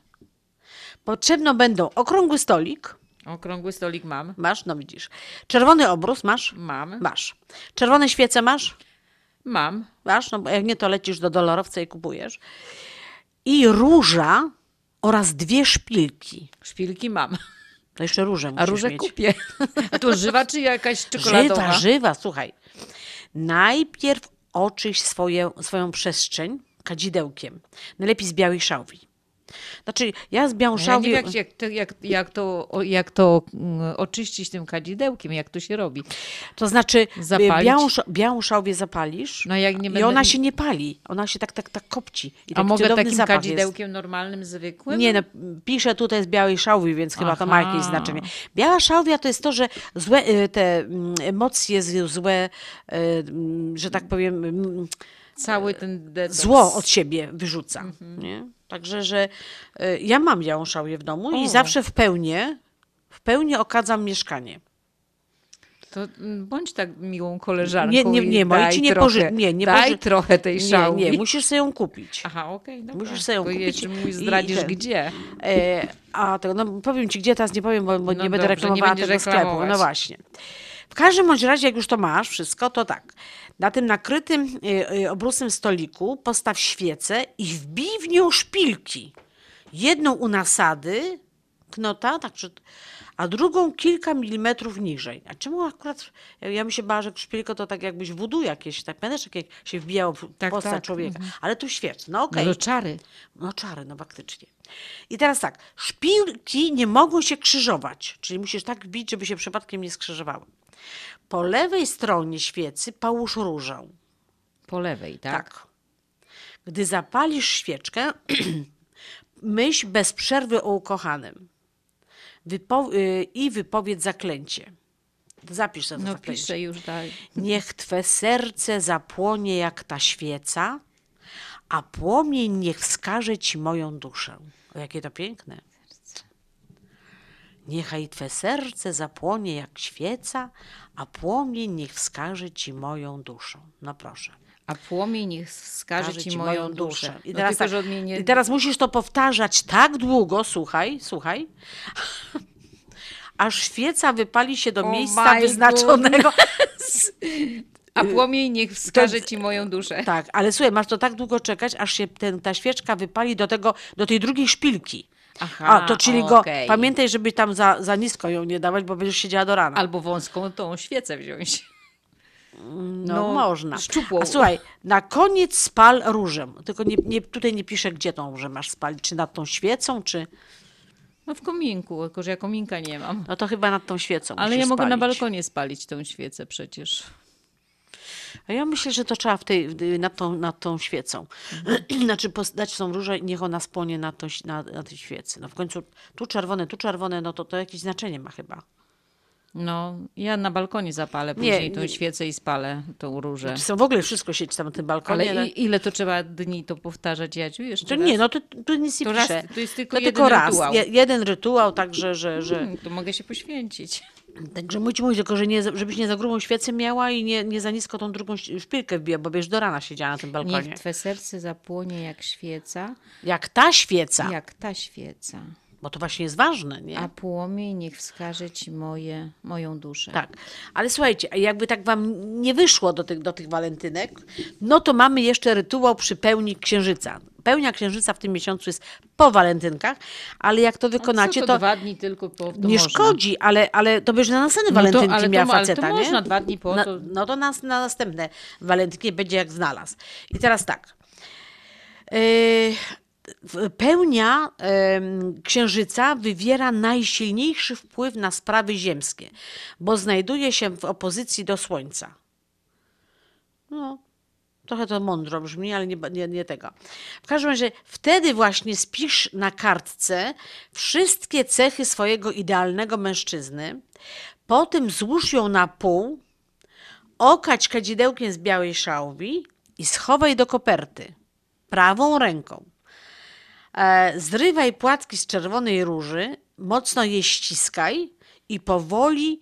Potrzebno będą okrągły stolik. Okrągły stolik mam. Masz, no widzisz. Czerwony obrus masz? Mam. Masz. Czerwone świece masz? Mam. Masz, no bo jak nie, to lecisz do dolarowca i kupujesz. I róża oraz dwie szpilki. Szpilki mam. To jeszcze róże A różę mieć. kupię. A to żywa czy jakaś czekoladowa? Żywa, żywa, słuchaj. Najpierw oczyść swoje, swoją przestrzeń kadzidełkiem. Najlepiej z białej szałwi. Znaczy, ja z białą Ja nie wiem, jak, jak, to, jak, jak, to, jak to mm, oczyścić tym kadzidełkiem, jak to się robi. To znaczy, Zapalić? białą, sz- białą szałwię zapalisz No jak nie i będę- ona się nie pali. Ona się tak, tak, tak kopci. I A mogę takim zapach jest. kadzidełkiem normalnym, zwykłym? Nie, no, piszę tutaj z białej szałwi, więc chyba to ma jakieś Aha. znaczenie. Biała szałwia to jest to, że złe, y, te mm, emocje złe, y, mm, że tak powiem, Cały ten detoks. zło od siebie wyrzuca. Mhm. Nie? Także, że y, ja mam białą szałwię w domu O. i zawsze w pełni, w pełni okadzam mieszkanie. To mm, bądź tak miłą koleżanką Nie, nie, nie, moi ci nie poży... Nie, nie daj poży... trochę tej szałwi. Nie, nie, musisz sobie ją kupić. Aha, okej, dobra. Musisz sobie ją kupić. jeszcze mi zdradzisz ten. gdzie. E, a to, no, powiem ci gdzie, teraz nie powiem, bo, bo No nie będę dobrze, nie reklamowała będziesz tego sklepu. reklamować. No właśnie. W każdym bądź razie, jak już to masz wszystko, to tak. Na tym nakrytym y, y, obrusem stoliku postaw świecę i wbij w nią szpilki. Jedną u nasady, knota, tak a drugą kilka milimetrów niżej. A czemu akurat, ja, ja bym się bała, że szpilka to tak jakbyś wudu jakieś, tak pamiętasz, jak się wbijało w Tak, postać tak. człowieka. Mhm. Ale tu świec, no okej. No to czary. No czary, no faktycznie. I teraz tak, szpilki nie mogą się krzyżować, czyli musisz tak wbić, żeby się przypadkiem nie skrzyżowały. Po lewej stronie świecy połóż różę. Po lewej, tak? Tak. Gdy zapalisz świeczkę, myśl bez przerwy o ukochanym. Wypo- y, I wypowiedz zaklęcie. Zapisz sobie No zaklęcie. piszę już dalej. Niech Twe serce zapłonie jak ta świeca, a płomień niech wskaże Ci moją duszę. O, jakie to piękne. Niechaj Twe serce zapłonie jak świeca, a płomień niech wskaże Ci moją duszę. No proszę. A płomień niech wskaże ci moją duszę. I No teraz, tylko, tak, nie... I teraz musisz to powtarzać tak długo, słuchaj, słuchaj, aż świeca wypali się do Oh miejsca wyznaczonego. A płomień niech wskaże ci moją duszę. Tak, ale słuchaj, masz to tak długo czekać, aż się ten, ta świeczka wypali do tego, do tej drugiej szpilki. Aha, A, to czyli go, okej. pamiętaj, żeby tam za, za nisko ją nie dawać, bo będziesz siedziała do rana. Albo wąską tą świecę wziąć. No, no, można. szczupłą. A słuchaj, na koniec spal różę. Tylko nie, nie, tutaj nie piszę, gdzie tą różę masz spalić. Czy nad tą świecą, czy... No w kominku, tylko że ja kominka nie mam. No to chyba nad tą świecą Ale musisz ja mogę na spalić. balkonie spalić tą świecę przecież. A ja myślę, że to trzeba w tej, nad, tą, nad tą świecą. znaczy pos- dać tą różę i niech ona spłonie na, to, na, na tej świecy. No w końcu tu czerwone, tu czerwone, no to to jakieś znaczenie ma chyba. No, ja na balkonie zapalę Nie, później tą nie. świecę i spalę tą różę. Czy są w ogóle wszystko sieć tam na tym balkonie. Ale i, ile to trzeba dni to powtarzać, Jadziu? Jeszcze To raz? nie, no to, tu nic nie To raz- piszę. to jest tylko to jeden tylko raz. rytuał. Je, jeden rytuał, także, że... że... Hmm, to mogę się poświęcić. Także mój ci mówi tylko, że nie, żebyś nie za grubą świecę miała i nie, nie za nisko tą drugą szpilkę wbija, bo wiesz, do rana siedziała na tym balkonie. Niech twe serce zapłonie jak świeca. Jak ta świeca. Jak ta świeca. Bo to właśnie jest ważne, nie? A płomień niech wskaże ci moje, moją duszę. Tak, ale słuchajcie, a jakby tak wam nie wyszło do tych, do tych walentynek, no to mamy jeszcze rytuał przy pełni księżyca. Pełnia księżyca w tym miesiącu jest po walentynkach, ale jak to wykonacie, co to, to dwa dni tylko po, to nie można. szkodzi, ale, ale to byś na następne No to- walentynki ale to miała mo- ale to faceta, nie? można dwa dni po, to- No to na, na następne walentynki będzie jak znalazł. I teraz tak. Yy, Pełnia księżyca wywiera najsilniejszy wpływ na sprawy ziemskie, bo znajduje się w opozycji do Słońca. No, trochę to mądro brzmi, ale nie, nie, nie tego. W każdym razie wtedy właśnie spisz na kartce wszystkie cechy swojego idealnego mężczyzny, potem złóż ją na pół, okać kadzidełkiem z białej szałwi i schowaj do koperty prawą ręką. E, zrywaj płatki z czerwonej róży, mocno je ściskaj i powoli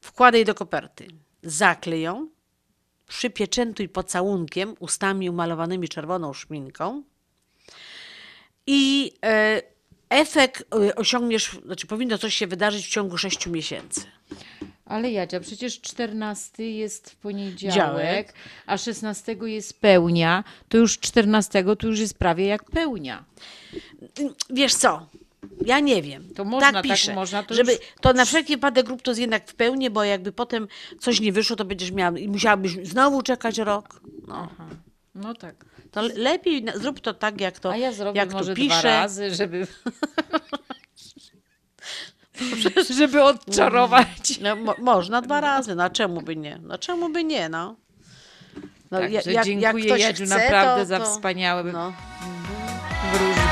wkładaj do koperty. Zaklej ją, przypieczętuj pocałunkiem ustami umalowanymi czerwoną szminką i e, efekt e, osiągniesz, znaczy powinno coś się wydarzyć w ciągu 6 miesięcy. Ale Jadzia, przecież 14 jest w poniedziałek, Działek. a 16 jest pełnia, to już 14 to już jest prawie jak pełnia. Wiesz co? Ja nie wiem. To można, tak tak pisze. można, to żeby już- to na wszelki wypadek rób to jednak w pełni, bo jakby potem coś nie wyszło, to będziesz miała i musiałabyś znowu czekać rok. No. No tak. To le- lepiej na- zrób to tak, jak to, A ja zrobię jak może tu pisze. dwa razy, żeby... żeby odczarować. No, mo- można dwa razy, no a czemu by nie? No czemu by nie, no. no Także dziękuję, Jadziu, chce, naprawdę to, za to... wspaniałe No. wróżby.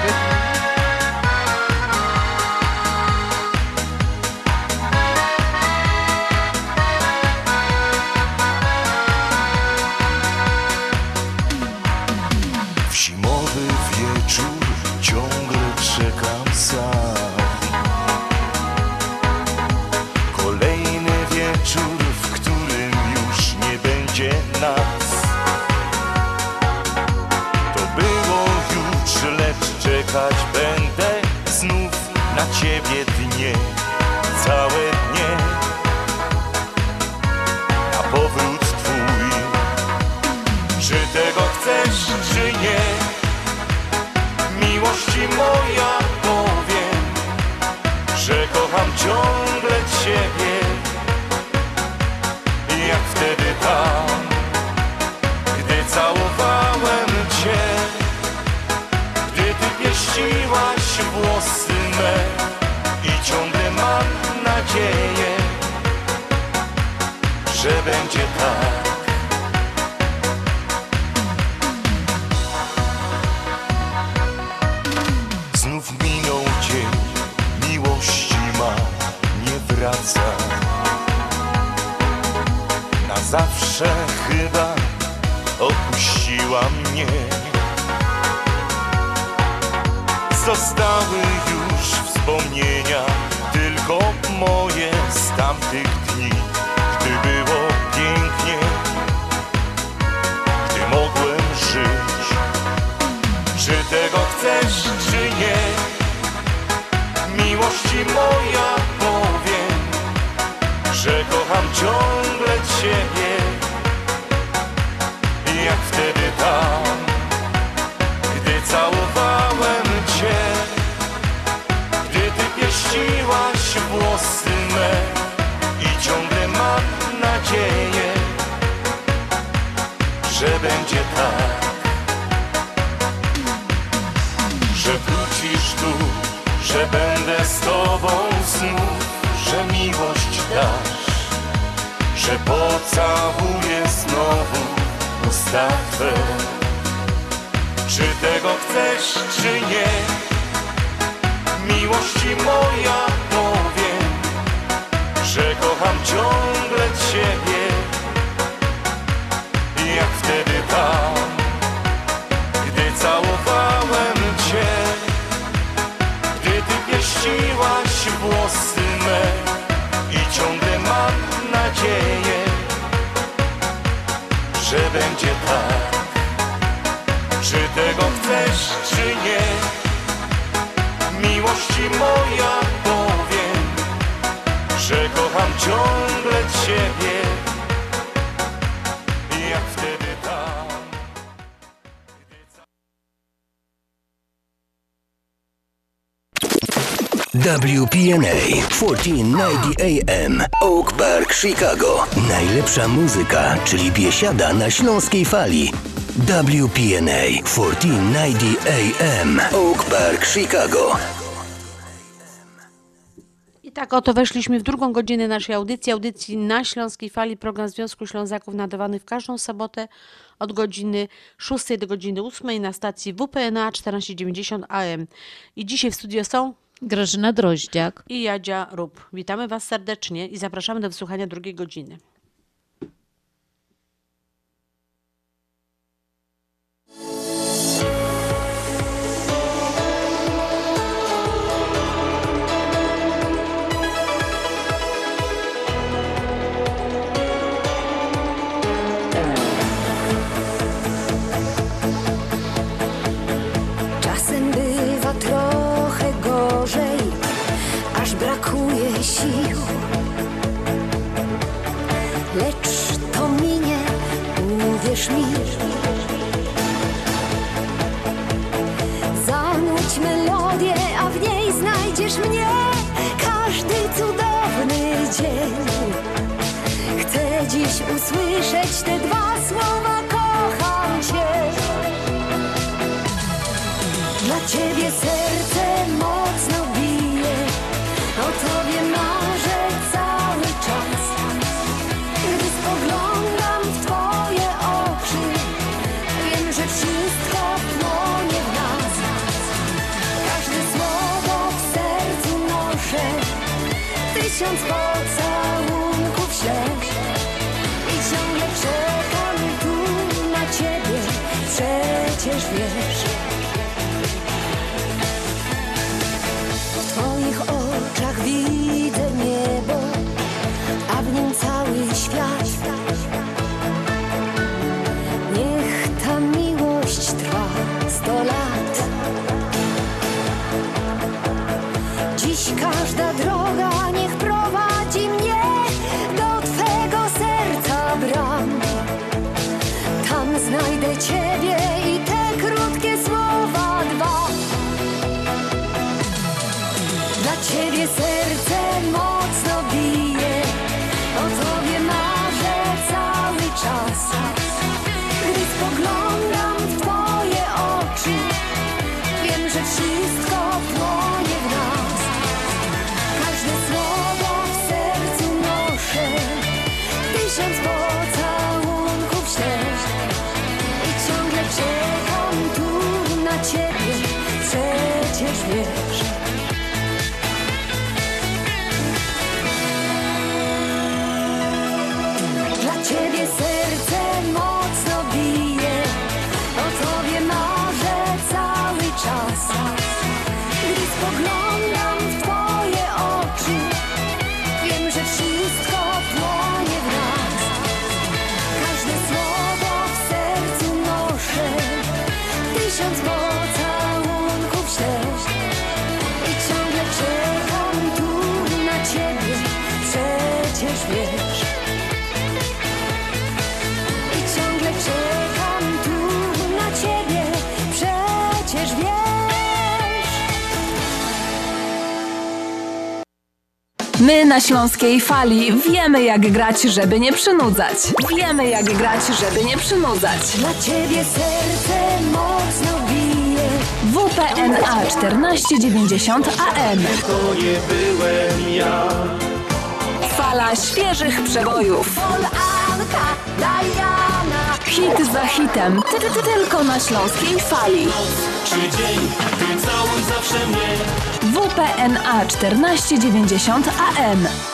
Czekać będę znów na ciebie dnie Całe dnie. Na powrót twój. Czy tego chcesz, czy nie? Miłości moja powiem, że kocham ciągle włosy me i ciągle mam nadzieję, że będzie tak. Znów minął dzień, miłości ma, nie wraca. Na zawsze chyba opuściła mnie. Zostały już wspomnienia, tylko moje z tamtych dni, gdy było pięknie, gdy mogłem żyć. Czy tego chcesz, czy nie? Miłości moja powiem, że kocham ciągle Ciebie. Jak wtedy tam, gdy całowałem Cię, gdy Ty pieściłaś włosy me i ciągle mam nadzieję, że będzie tak. że wrócisz tu, że będę z tobą znów, że miłość dasz, że pocałuję znowu usta Twe. Czy tego chcesz, czy nie? Miłości moja powiem, że kocham ciągle moja powiem Że kocham ciągle Ciebie WPNA 1490 AM Oak Park, Chicago. Najlepsza muzyka, czyli biesiada na śląskiej fali. WPNA 1490 AM Oak Park, Chicago. I tak oto weszliśmy w drugą godzinę naszej audycji, audycji na Śląskiej Fali, program Związku Ślązaków nadawany w każdą sobotę od godziny 6 do godziny 8 na stacji WPNA 1490 AM. I dzisiaj w studio są Grażyna Droździak. i Jadzia Rób. Witamy Was serdecznie i zapraszamy do wysłuchania drugiej godziny. Uwierz mi. Zanuć melodię, a w niej znajdziesz mnie. Każdy cudowny dzień. Chcę dziś usłyszeć te dwa 香草。My na Śląskiej Fali wiemy jak grać, żeby nie przynudzać. Wiemy jak grać, żeby nie przynudzać. Dla ciebie serce mocno bije. WPNA 1490 AM. To nie byłem ja Fala świeżych przebojów. Diana. Hit za hitem. Ty, ty, ty, tylko na Śląskiej Fali. Czy dzień, ty całuj zawsze mnie WPNA 1490 AM.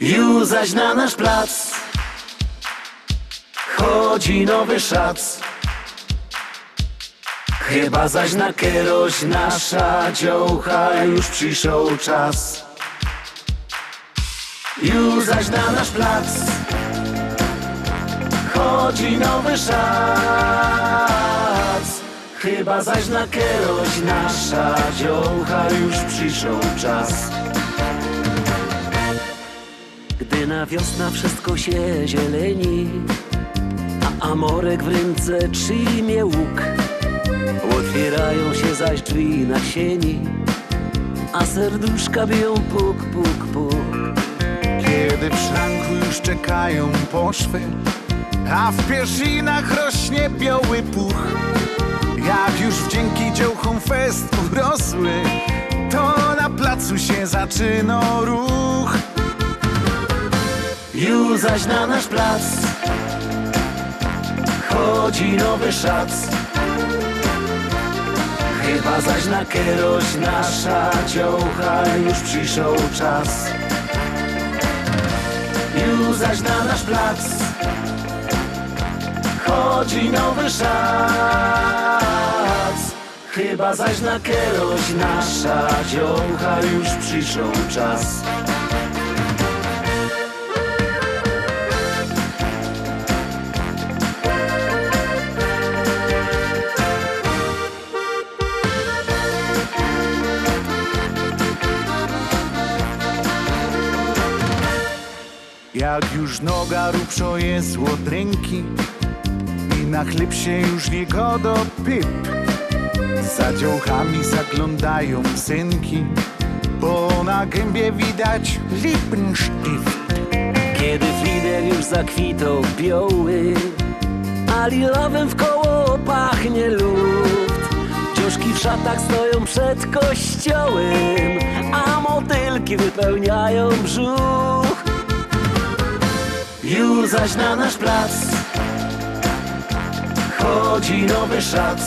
Już zaś na nasz plac. Chodzi nowy szac. Chyba zaś na kieroś nasza dziołcha Już przyszedł czas. Już zaś na nasz plac. Chodzi nowy szac. Chyba zaś na kieroś nasza dziołcha Już przyszedł czas gdy na wiosna wszystko się zieleni A amorek w ręce trzymie łuk Otwierają się zaś drzwi na sieni A serduszka biją puk, puk, puk. Kiedy w szranku już czekają poszwy A w pierzinach rośnie biały puch Jak już wdzięki dziołchom fest urosły To na placu się zaczyna ruch już zaś na nasz plac Chodzi nowy szac. Chyba zaś na kieroś nasza dziołcha Już przyszedł czas. Już zaś na nasz plac Chodzi nowy szac. Chyba zaś na kieroś nasza dziołcha Już przyszedł czas Jak już noga rupszo jest od ręki I na chleb się już nie godo pyp. Za działkami zaglądają synki Bo na gębie widać lippenstift Kiedy Fidel już zakwitał biały A lilowym w koło pachnie luft. Dziuszki w szatach stoją przed kościołem A motylki wypełniają brzuch Już zaś na nasz plac. Chodzi nowy szac.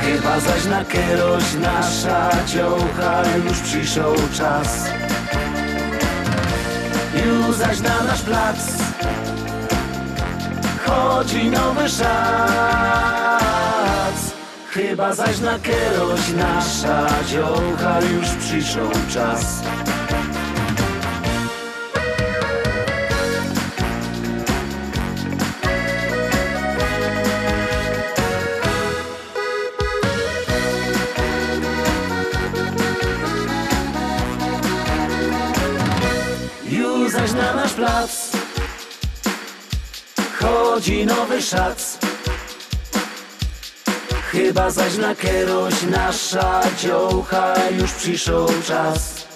Chyba zaś na kieroś nasza dziołcha Już przyszedł czas. Już zaś na nasz plac. Chodzi nowy szac. Chyba zaś na kieroś nasza dziołcha Już przyszedł czas plac. Chodzi nowy szac. Chyba zaś na kieroś nasza dziołcha Już przyszedł czas.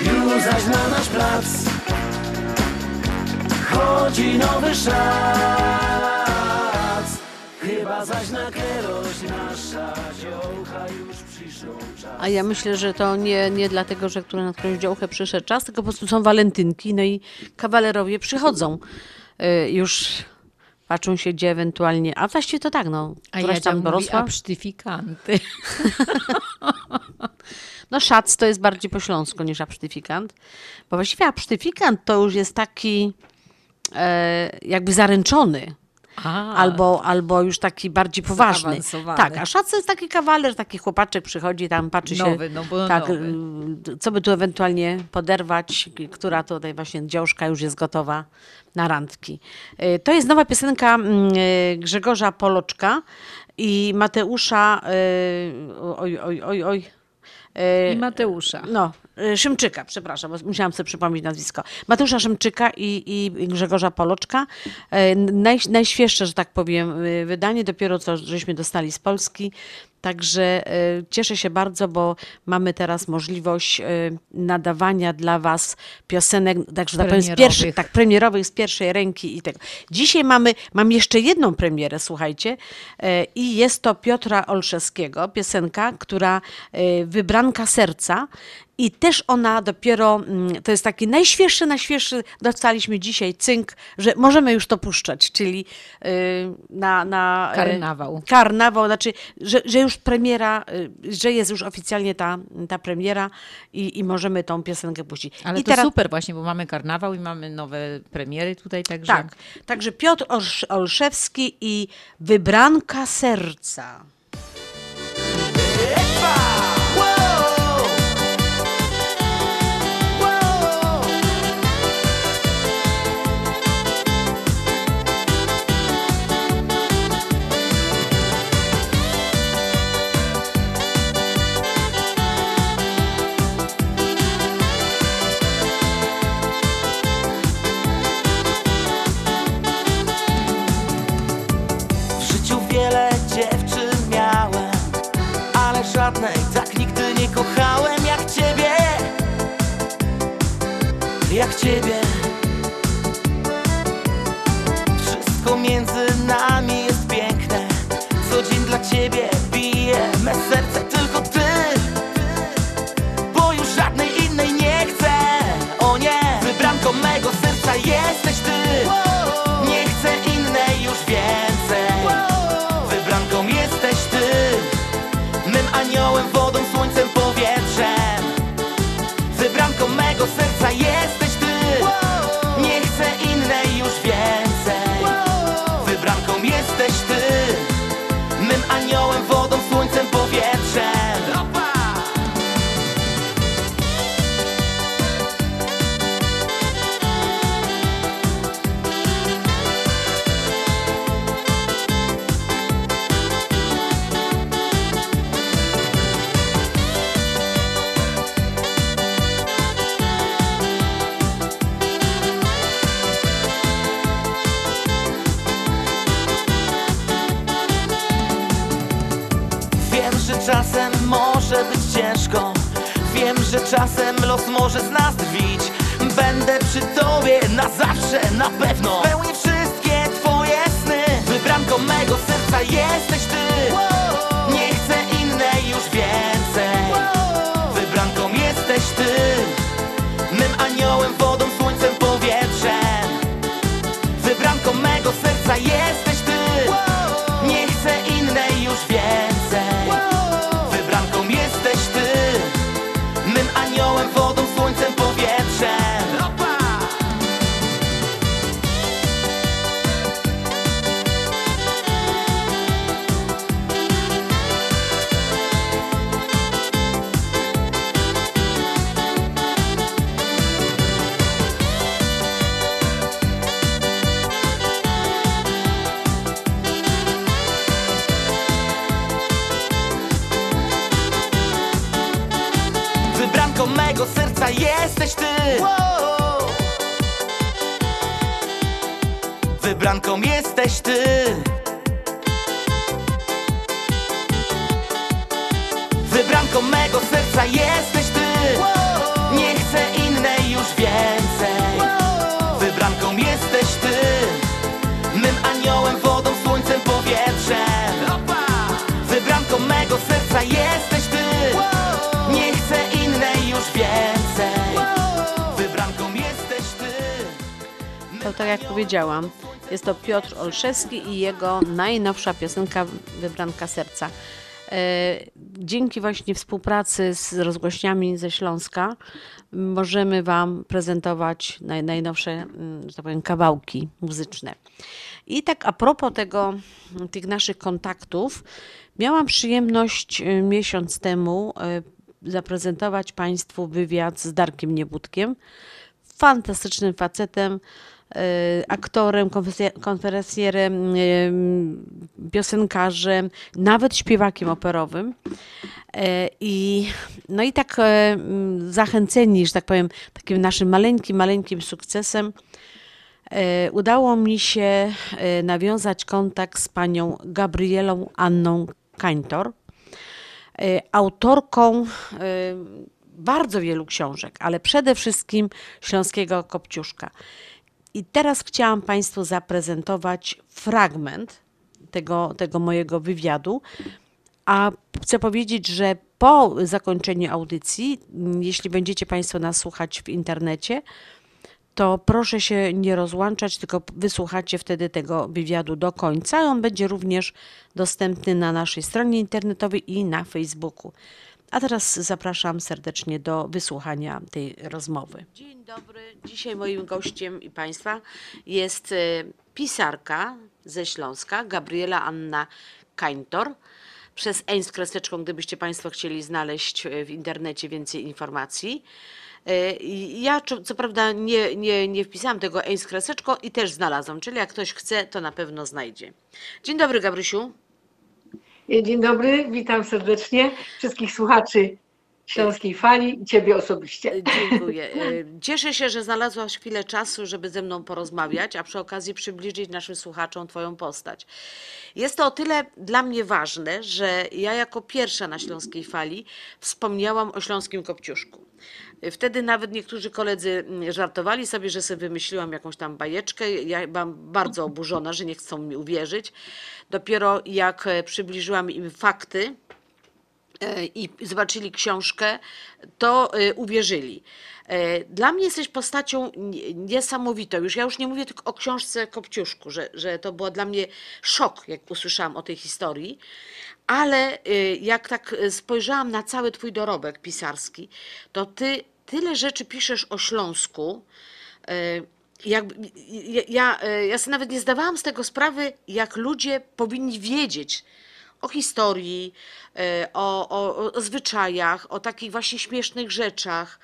Już zaś na nasz plac. Chodzi nowy szac. Chyba zaś na kieroś nasza dziołcha Już A ja myślę, że to nie, nie dlatego, że które na którąś działkę przyszedł czas, tylko po prostu są walentynki, no i kawalerowie przychodzą. Y, już patrzą się, gdzie ewentualnie. A właściwie to tak, no. A Jadzia tam mówi dorosła. absztyfikanty. No szac to jest bardziej po śląsku niż absztyfikant, bo właściwie absztyfikant to już jest taki e, jakby zaręczony. A. Albo, albo już taki bardziej poważny. Tak, a szac jest taki kawaler, taki chłopaczek przychodzi tam, patrzy się. Nowy, no bo tak, nowy. y, co by tu ewentualnie poderwać, która tutaj właśnie dziążka już jest gotowa na randki. Y, To jest nowa piosenka mm, y, Grzegorza Poloczka i Mateusza, oj, oj, oj, oj. I Mateusza. No, Szymczyka, przepraszam, bo musiałam sobie przypomnieć nazwisko. Mateusza Szymczyka i, i Grzegorza Poloczka. E, Naj, najświeższe, że tak powiem, y, wydanie, dopiero co żeśmy dostali z Polski. Także e, cieszę się bardzo, bo mamy teraz możliwość e, nadawania dla Was piosenek, także tak powiem, z Premierowych. pierwszych, tak, premierowych z pierwszej ręki i tego. Dzisiaj mamy, mam jeszcze jedną premierę, słuchajcie, e, i jest to Piotra Olszewskiego, piosenka, która Wybranka Serca i też ona dopiero, mm, to jest taki najświeższy, najświeższy, dostaliśmy dzisiaj cynk, że możemy już to puszczać, czyli na... na Karnawał. Karnawał, znaczy, że, że już premiera, y, że jest już oficjalnie ta, ta premiera i, i możemy tą piosenkę puścić. Ale I to super właśnie, bo mamy karnawał i mamy nowe premiery tutaj, także... Tak, także Piotr Olsz- Olszewski i Wybranka Serca. W Jak ciebie czasem może być ciężko. Wiem, że czasem los może z nas drwić Będę przy tobie na zawsze, na pewno. Spełnię wszystkie twoje sny. Wybranką mego serca jesteś ty. Nie chcę innej już więcej jest to Piotr Olszewski i jego najnowsza piosenka Wybranka Serca. E, Dzięki właśnie współpracy z rozgłośniami ze Śląska możemy Wam prezentować naj, najnowsze, mm, że tak powiem, kawałki muzyczne. I tak a propos tego, tych naszych kontaktów, miałam przyjemność y, miesiąc temu y, zaprezentować Państwu wywiad z Darkiem Niebudkiem, fantastycznym facetem, aktorem, konferencja- konferencjerem, y, piosenkarzem, nawet śpiewakiem operowym. E, I, no i tak mm, zachęceni, że tak powiem, takim naszym maleńkim, maleńkim sukcesem, udało mi się nawiązać kontakt z panią Gabrielą Anną Kańtor, autorką bardzo wielu książek, ale przede wszystkim Śląskiego Kopciuszka. I teraz chciałam Państwu zaprezentować fragment tego, tego mojego wywiadu, a chcę powiedzieć, że po zakończeniu audycji, jeśli będziecie Państwo nas słuchać w internecie, to proszę się nie rozłączać, tylko wysłuchacie wtedy tego wywiadu do końca. On będzie również dostępny na naszej stronie internetowej i na Facebooku. A teraz zapraszam serdecznie do wysłuchania tej rozmowy. Dzień dobry. Dzisiaj moim gościem i Państwa jest e, pisarka ze Śląska, Gabriela Anna Kańtor. Przez Eń z kreseczką, gdybyście Państwo chcieli znaleźć e, w internecie więcej informacji. I Ja co, prawda nie, nie, nie wpisałam tego Eń z kreseczką i też znalazłam, czyli jak ktoś chce, to na pewno znajdzie. Dzień dobry, Gabrysiu. Dzień dobry, witam serdecznie wszystkich słuchaczy Śląskiej Fali i Ciebie osobiście. Dziękuję. E, Cieszę się, że znalazłaś chwilę czasu, żeby ze mną porozmawiać, a przy okazji przybliżyć naszym słuchaczom Twoją postać. Jest to o tyle dla mnie ważne, że ja jako pierwsza na Śląskiej Fali wspomniałam o Śląskim Kopciuszku. Wtedy nawet niektórzy koledzy mm, żartowali sobie, że sobie wymyśliłam jakąś tam bajeczkę. Ja byłam bardzo oburzona, że nie chcą mi uwierzyć. Dopiero jak e, przybliżyłam im fakty, e, i zobaczyli książkę, to e, uwierzyli. E, Dla mnie jesteś postacią nie- niesamowitą. Już ja już nie mówię tylko o książce Kopciuszku, że, że to było dla mnie szok, jak usłyszałam o tej historii. Ale e, jak tak e, spojrzałam na cały twój dorobek pisarski, to ty tyle rzeczy piszesz o Śląsku. e, Jakby, ja, ja, e, ja sobie nawet nie zdawałam z tego sprawy, jak ludzie powinni wiedzieć, o historii, e, o, o, o zwyczajach, o takich właśnie śmiesznych rzeczach.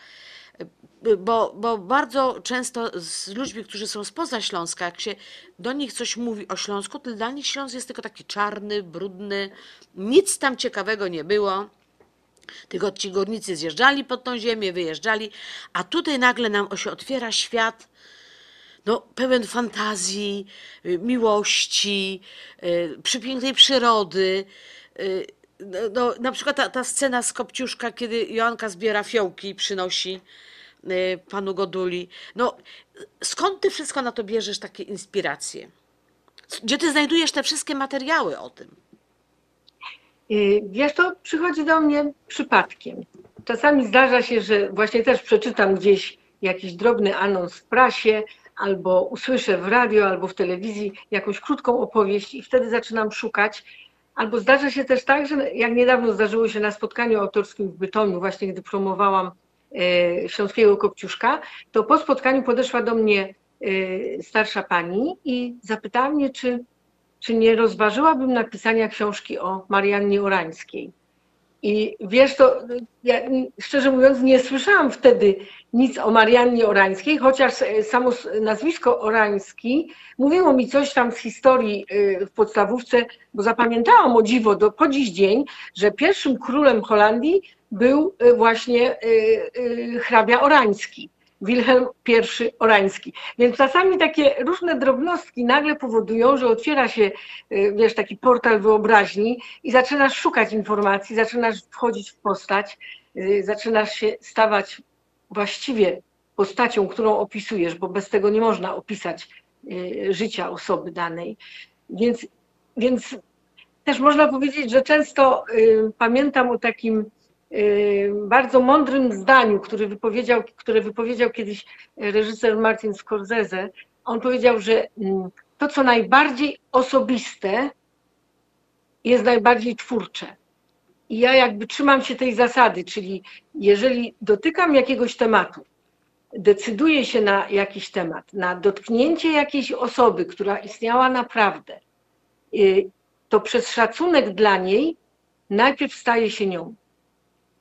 E, Bo, bo bardzo często z ludźmi, którzy są spoza Śląska, jak się do nich coś mówi o Śląsku, to dla nich Śląsk jest tylko taki czarny, brudny, nic tam ciekawego nie było. Tylko ci górnicy zjeżdżali pod tą ziemię, wyjeżdżali, a tutaj nagle nam się otwiera świat no, pełen fantazji, y, miłości, y, przepięknej przyrody. y, no, na przykład ta, ta scena z Kopciuszka, kiedy Joanka zbiera fiołki i przynosi panu Goduli. No, skąd ty wszystko na to bierzesz takie inspiracje? Gdzie ty znajdujesz te wszystkie materiały o tym? Wiesz, to przychodzi do mnie przypadkiem. Czasami zdarza się, że właśnie też przeczytam gdzieś jakiś drobny anons w prasie, albo usłyszę w radio, albo w telewizji jakąś krótką opowieść i wtedy zaczynam szukać. Albo zdarza się też tak, że jak niedawno zdarzyło się na spotkaniu autorskim w Bytomiu, właśnie gdy promowałam e, Śląskiego Kopciuszka, to po spotkaniu podeszła do mnie e, starsza pani i zapytała mnie, czy czy nie rozważyłabym napisania książki o Mariannie Orańskiej. I wiesz, to ja szczerze mówiąc nie słyszałam wtedy nic o Mariannie Orańskiej, chociaż samo nazwisko Orański mówiło mi coś tam z historii y, w podstawówce, bo zapamiętałam o dziwo do, po dziś dzień, że pierwszym królem Holandii był y, właśnie hrabia Orański. Wilhelm I Orański. Więc czasami takie różne drobnostki nagle powodują, że otwiera się, y, wiesz, taki portal wyobraźni i zaczynasz szukać informacji, zaczynasz wchodzić w postać, y, zaczynasz się stawać właściwie postacią, którą opisujesz, bo bez tego nie można opisać y, życia osoby danej. Więc, więc też można powiedzieć, że często pamiętam o takim bardzo mądrym zdaniu, wypowiedział, które wypowiedział kiedyś reżyser Martin Scorsese. On powiedział, że mm, to, co najbardziej osobiste, jest najbardziej twórcze. I ja jakby trzymam się tej zasady, czyli jeżeli dotykam jakiegoś tematu, decyduję się na jakiś temat, na dotknięcie jakiejś osoby, która istniała naprawdę, y, to przez szacunek dla niej najpierw staje się nią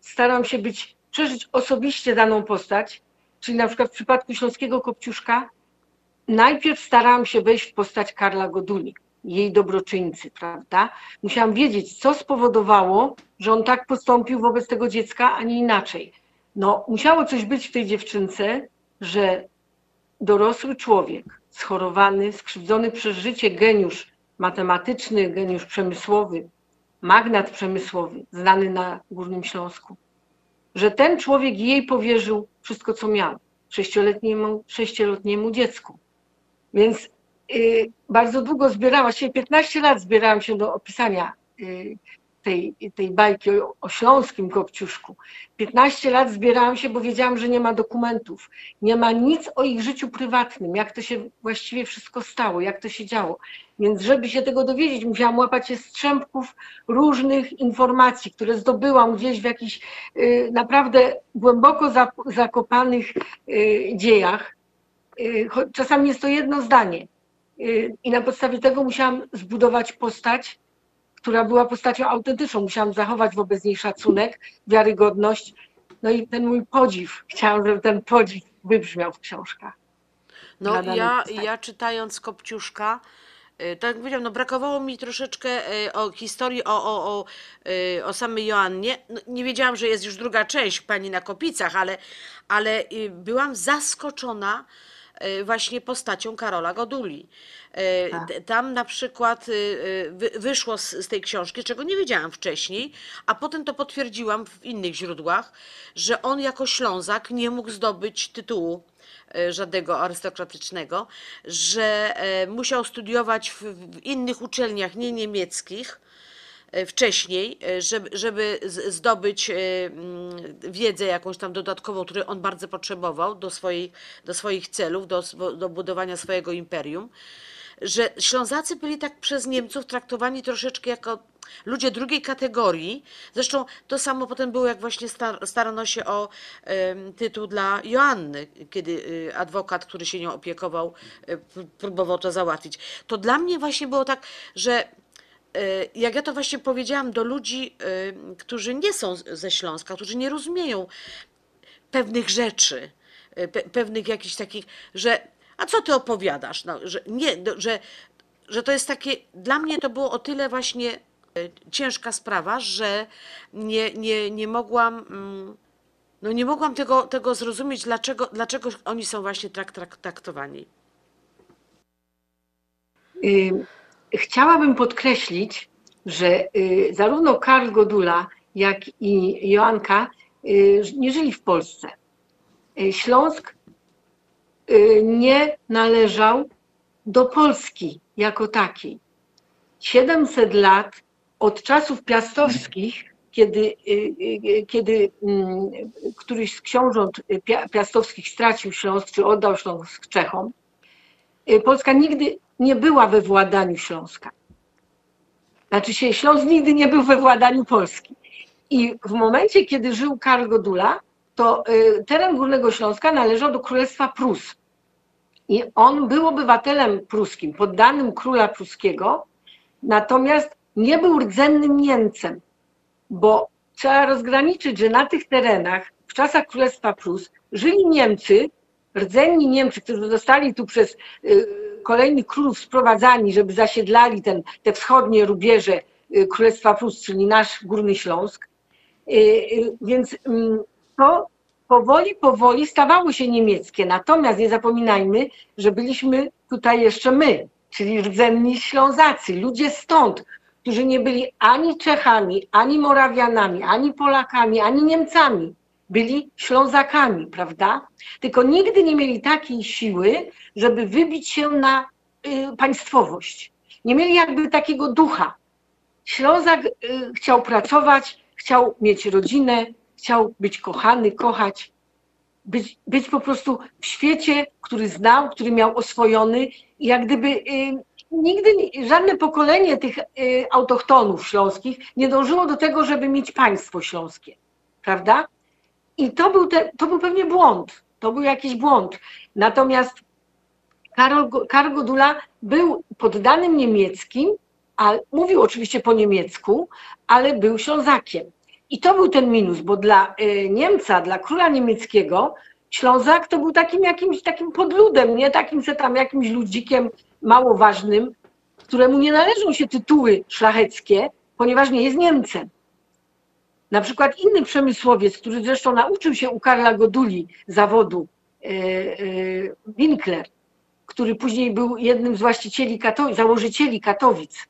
staram się być, przeżyć osobiście daną postać, czyli na przykład w przypadku Śląskiego Kopciuszka, najpierw starałam się wejść w postać Karla Goduli, jej dobroczyńcy, prawda? Musiałam wiedzieć, co spowodowało, że on tak postąpił wobec tego dziecka, a nie inaczej. No, musiało coś być w tej dziewczynce, że dorosły człowiek, schorowany, skrzywdzony przez życie geniusz matematyczny, geniusz przemysłowy, magnat przemysłowy, znany na Górnym Śląsku, że ten człowiek jej powierzył wszystko, co miał sześcioletniemu, sześcioletniemu dziecku. Więc y, bardzo długo zbierałam się, 15 lat zbierałam się do opisania y, tej, tej bajki o, o śląskim Kopciuszku. 15 lat zbierałam się, bo wiedziałam, że nie ma dokumentów, nie ma nic o ich życiu prywatnym, jak to się właściwie wszystko stało, jak to się działo. Więc żeby się tego dowiedzieć, musiałam łapać się strzępków różnych informacji, które zdobyłam gdzieś w jakichś y, naprawdę głęboko zakopanych y, dziejach. Y, czasami jest to jedno zdanie. I na podstawie tego musiałam zbudować postać, która była postacią autentyczną. Musiałam zachować wobec niej szacunek, wiarygodność. No i ten mój podziw, chciałam, żeby ten podziw wybrzmiał w książkach. No ja, ja czytając Kopciuszka, y, tak jak powiedziałam, no brakowało mi troszeczkę y, o historii o, o, o, y, o samej Joannie. No, nie wiedziałam, że jest już druga część Pani na Kopicach, ale, ale byłam zaskoczona właśnie postacią Karola Goduli. Tak. Tam na przykład wyszło z, tej książki, czego nie wiedziałam wcześniej, a potem to potwierdziłam w innych źródłach, że on jako Ślązak nie mógł zdobyć tytułu żadnego arystokratycznego, że musiał studiować w, innych uczelniach, nie niemieckich, wcześniej, żeby, żeby zdobyć mm, wiedzę jakąś tam dodatkową, której on bardzo potrzebował do, swojej, do swoich celów, do, do budowania swojego imperium że Ślązacy byli tak przez Niemców traktowani troszeczkę jako ludzie drugiej kategorii. Zresztą to samo potem było, jak właśnie starano się o tytuł dla Joanny, kiedy y, adwokat, który się nią opiekował, y, próbował to załatwić. To dla mnie właśnie było tak, że y, jak ja to właśnie powiedziałam do ludzi, którzy nie są ze Śląska, którzy nie rozumieją pewnych rzeczy, pewnych jakichś takich, że a co ty opowiadasz? No, że, nie, że, że to jest takie, dla mnie to było o tyle właśnie e, ciężka sprawa, że nie, nie, nie mogłam, mm, no nie mogłam tego, tego zrozumieć, dlaczego, dlaczego oni są właśnie tak traktowani. Chciałabym podkreślić, że y, zarówno Karl Godula, jak i Joanka y, nie żyli w Polsce. Y, Śląsk y, nie należał do Polski jako takiej. 700 lat od czasów piastowskich, kiedy, y, y, kiedy mm, któryś z książąt pia- piastowskich stracił Śląsk, czy oddał Śląsk Czechom, y, Polska nigdy nie była we władaniu Śląska. Znaczy się, Śląsk nigdy nie był we władaniu Polski. I w momencie, kiedy żył Karl Godula, to y, teren Górnego Śląska należał do Królestwa Prus. I on był obywatelem pruskim, poddanym króla pruskiego, natomiast nie był rdzennym Niemcem, bo trzeba rozgraniczyć, że na tych terenach w czasach Królestwa Prus żyli Niemcy, rdzenni Niemcy, którzy zostali tu przez y, kolejnych królów sprowadzani, żeby zasiedlali ten, te wschodnie rubieże y, Królestwa Prus, czyli nasz Górny Śląsk. Więc mm, to powoli, powoli stawało się niemieckie. Natomiast nie zapominajmy, że byliśmy tutaj jeszcze my, czyli rdzenni Ślązacy, ludzie stąd, którzy nie byli ani Czechami, ani Morawianami, ani Polakami, ani Niemcami. Byli Ślązakami, prawda? Tylko nigdy nie mieli takiej siły, żeby wybić się na y, państwowość. Nie mieli jakby takiego ducha. Ślązak y, chciał pracować, chciał mieć rodzinę, chciał być kochany, kochać, być, być po prostu w świecie, który znał, który miał oswojony i jak gdyby y, nigdy żadne pokolenie tych y, autochtonów śląskich nie dążyło do tego, żeby mieć państwo śląskie, prawda? I to był, te, to był pewnie błąd, to był jakiś błąd. Natomiast Karol, Karol Godula był poddanym niemieckim, a mówił oczywiście po niemiecku, ale był Ślązakiem. I to był ten minus, bo dla y, Niemca, dla króla niemieckiego, Ślązak to był takim jakimś takim podludem, nie takim se tam jakimś ludzikiem mało ważnym, któremu nie należą się tytuły szlacheckie, ponieważ nie jest Niemcem. Na przykład inny przemysłowiec, który zresztą nauczył się u Karla Goduli zawodu, e, e, Winkler, który później był jednym z właścicieli, Kato- założycieli Katowic.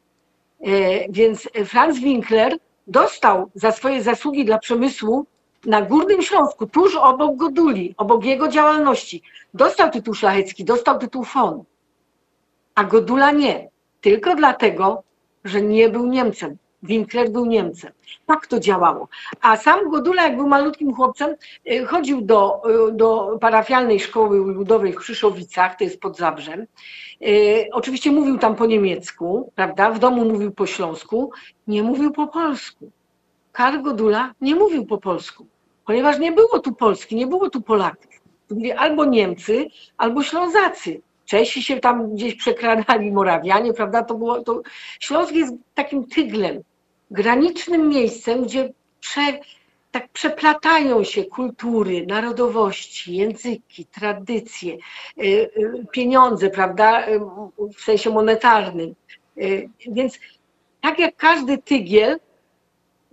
Więc Franz Winkler dostał za swoje zasługi dla przemysłu na Górnym Śląsku, tuż obok Goduli, obok jego działalności, dostał tytuł szlachecki, dostał tytuł von. A Godula nie. Tylko dlatego, że nie był Niemcem. Winkler był Niemcem. Tak to działało. A sam Godula, jak był malutkim chłopcem, y, chodził do, y, do parafialnej szkoły ludowej w Krzyszowicach, to jest pod Zabrzem. Y, Oczywiście mówił tam po niemiecku, prawda? W domu mówił po śląsku, nie mówił po polsku. Karl Godula nie mówił po polsku, ponieważ nie było tu Polski, nie było tu Polaków. Tu byli albo Niemcy, albo Ślązacy. Czesi się tam gdzieś przekradali, Morawianie, prawda? To było, to... Śląsk jest takim tyglem, granicznym miejscem, gdzie prze, tak przeplatają się kultury, narodowości, języki, tradycje, y, y, pieniądze, prawda? Y, W sensie monetarnym. Więc tak jak każdy tygiel,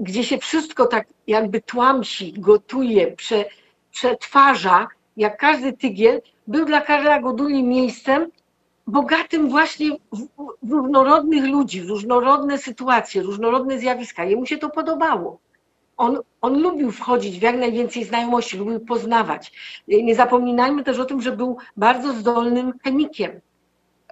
gdzie się wszystko tak jakby tłamsi, gotuje, prze, przetwarza, jak każdy tygiel, był dla Karla Goduli miejscem bogatym właśnie w, w różnorodnych ludzi, w różnorodne sytuacje, różnorodne zjawiska. Jemu się to podobało. On, on lubił wchodzić w jak najwięcej znajomości, lubił poznawać. Nie zapominajmy też o tym, że był bardzo zdolnym chemikiem.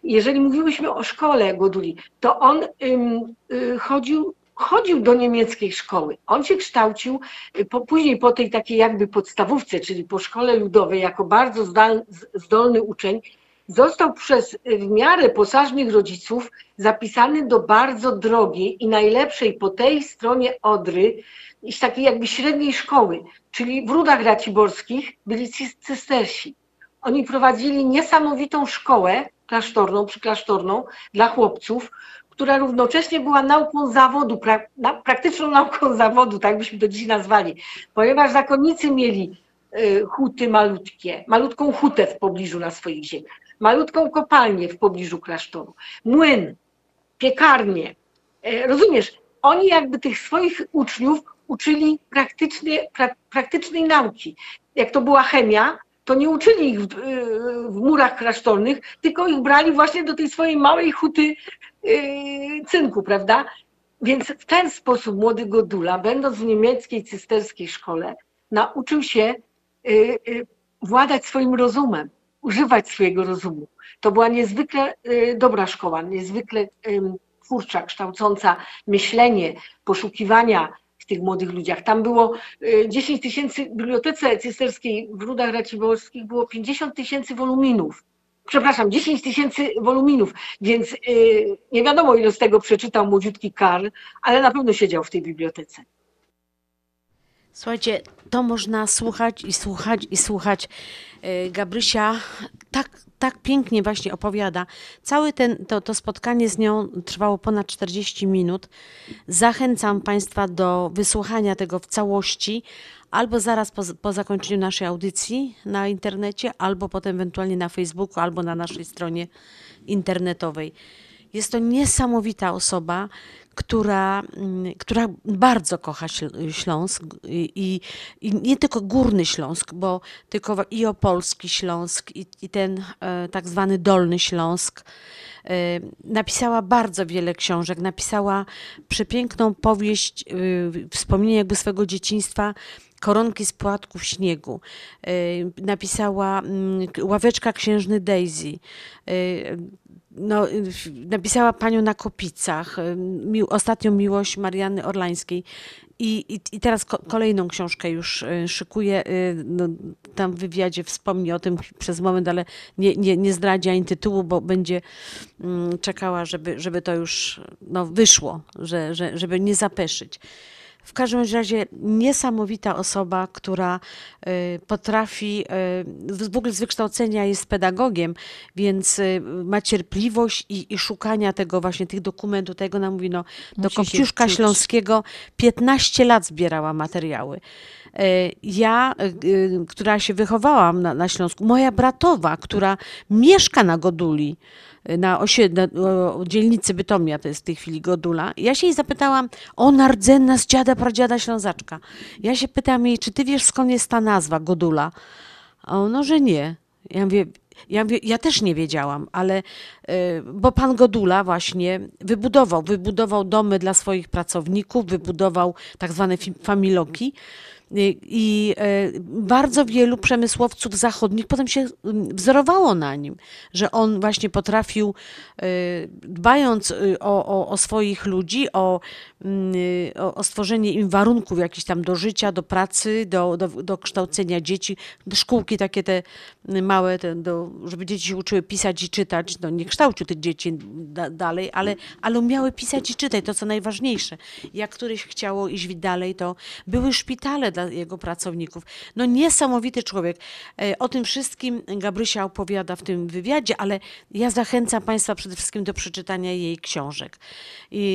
Jeżeli mówiłyśmy o szkole Goduli, to on ym, y, chodził chodził do niemieckiej szkoły. On się kształcił y, po, później po tej takiej jakby podstawówce, czyli po szkole ludowej, jako bardzo zdal, zdolny uczeń, został przez y, w miarę posażnych rodziców zapisany do bardzo drogiej i najlepszej po tej stronie Odry, z takiej jakby średniej szkoły, czyli w Rudach Raciborskich byli cy- cystersi. Oni prowadzili niesamowitą szkołę klasztorną, przyklasztorną dla chłopców, która równocześnie była nauką zawodu, na, praktyczną nauką zawodu, tak byśmy to dziś nazwali, ponieważ zakonnicy mieli y, huty malutkie, malutką hutę w pobliżu na swoich ziemiach, malutką kopalnię w pobliżu klasztoru, młyn, piekarnię. E, Rozumiesz, oni jakby tych swoich uczniów uczyli praktycznie, pra, praktycznej nauki. Jak to była chemia, to nie uczyli ich w, y, w murach klasztornych, tylko ich brali właśnie do tej swojej małej huty yy, cynku, prawda? Więc w ten sposób młody Godula, będąc w niemieckiej cysterskiej szkole, nauczył się y, y, władać swoim rozumem, używać swojego rozumu. To była niezwykle y, dobra szkoła, niezwykle twórcza, kształcąca myślenie, poszukiwania tych młodych ludziach. Tam było y, 10 tysięcy, w bibliotece cysterskiej w Rudach Raciborskich było 50 tysięcy woluminów. Przepraszam, 10 tysięcy woluminów, więc y, nie wiadomo ile z tego przeczytał młodziutki Karl, ale na pewno siedział w tej bibliotece. Słuchajcie, to można słuchać i słuchać i słuchać. E, Gabrysia tak, tak pięknie właśnie opowiada. Całe ten, to, to spotkanie z nią trwało ponad 40 minut. Zachęcam Państwa do wysłuchania tego w całości, albo zaraz po, po zakończeniu naszej audycji na internecie, albo potem ewentualnie na Facebooku, albo na naszej stronie internetowej. Jest to niesamowita osoba, która, mm, która bardzo kocha Śl- Śląsk i, i, nie tylko Górny Śląsk, bo tylko i Opolski Śląsk i, i ten e, tak zwany Dolny Śląsk. E, Napisała bardzo wiele książek, napisała przepiękną powieść, y, wspomnienia jakby swego dzieciństwa, Koronki z płatków śniegu. E, Napisała mm, Ławeczka księżny Daisy. No, napisała Panią na Kopicach, y, mi, ostatnią miłość Marianny Orlańskiej. I, i, I teraz ko, kolejną książkę już y, szykuje. y, No, tam w wywiadzie wspomni o tym przez moment, ale nie, nie, nie zdradzi ani tytułu, bo będzie mm, czekała, żeby, żeby to już no, wyszło, że, że, żeby nie zapeszyć. W każdym razie niesamowita osoba, która y, potrafi, y, w ogóle z wykształcenia jest pedagogiem, więc y, ma cierpliwość i, i szukania tego właśnie, tych dokumentów, tego nam mówi, no, do Musi Kopciuszka. Śląskiego 15 lat zbierała materiały. Ja, która się wychowałam na, na Śląsku, moja bratowa, która mieszka na Goduli, na, osie, na o, dzielnicy Bytomia, to jest w tej chwili Godula. Ja się jej zapytałam, ona rdzenna z dziada, pradziada Ślązaczka. Ja się pytam jej, czy ty wiesz skąd jest ta nazwa Godula? A ono, że nie. Ja mówię, ja, ja też nie wiedziałam, ale y, bo pan Godula właśnie wybudował, wybudował domy dla swoich pracowników, wybudował tak zwane familoki. I e, bardzo wielu przemysłowców zachodnich potem się mm, wzorowało na nim, że on właśnie potrafił, e, dbając y, o, o, o swoich ludzi, o, mm, o, o stworzenie im warunków jakichś tam do życia, do pracy, do, do, do kształcenia dzieci, szkółki takie te małe, te, do, żeby dzieci się uczyły pisać i czytać, no nie kształcił tych dzieci da, dalej, ale, ale umiały pisać i czytać, to co najważniejsze. Jak któryś chciało iść dalej, to były szpitale jego pracowników. No niesamowity człowiek. E, O tym wszystkim Gabrysia opowiada w tym wywiadzie, ale ja zachęcam Państwa przede wszystkim do przeczytania jej książek.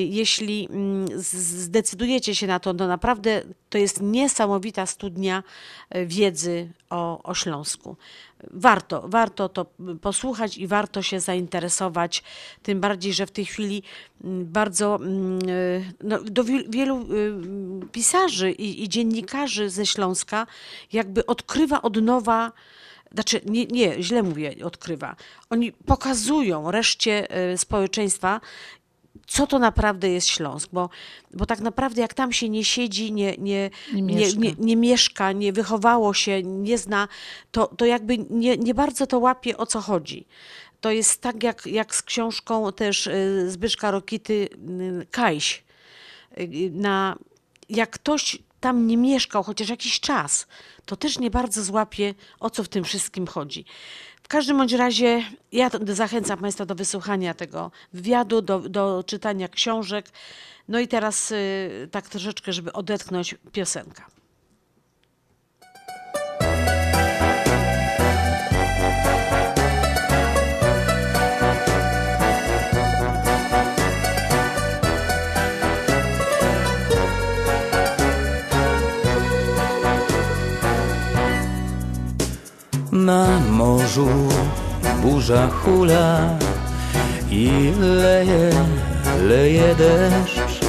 Jeśli mm, zdecydujecie się na to, to naprawdę to jest niesamowita studnia e, wiedzy o, o Śląsku. Warto, warto to posłuchać i warto się zainteresować, tym bardziej, że w tej chwili mm, bardzo mm, y, no, do wiel- wielu y, pisarzy i, i dziennikarzy ze Śląska jakby odkrywa od nowa znaczy, nie, nie, źle mówię, odkrywa. Oni pokazują reszcie y, społeczeństwa, co to naprawdę jest Śląsk, bo, bo tak naprawdę jak tam się nie siedzi, nie, nie, Nie mieszka. nie, nie mieszka, nie wychowało się, nie zna, to, to jakby nie, nie bardzo to łapie o co chodzi. To jest tak jak, jak z książką też y, Zbyszka Rokity y, Kajś. Y, Na, jak ktoś tam nie mieszkał chociaż jakiś czas, to też nie bardzo złapie, o co w tym wszystkim chodzi. W każdym bądź razie ja zachęcam Państwa do wysłuchania tego wywiadu, do, do czytania książek. No i teraz y, tak troszeczkę, żeby odetchnąć piosenka. Na morzu burza hula i leje, leje deszcz.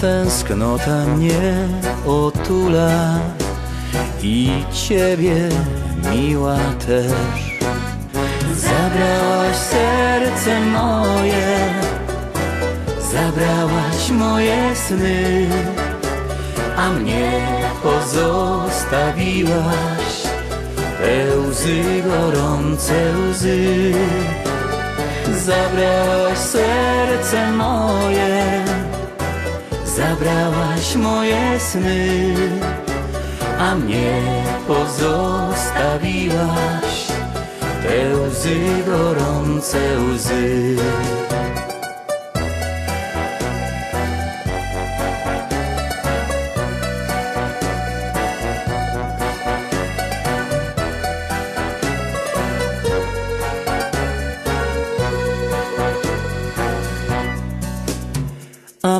Tęsknota mnie otula i ciebie miła też. Zabrałaś serce moje, Zabrałaś moje sny, a mnie pozostawiłaś. Te łzy, gorące łzy, zabrałaś serce moje, zabrałaś moje sny, a mnie pozostawiłaś. Te łzy, gorące łzy.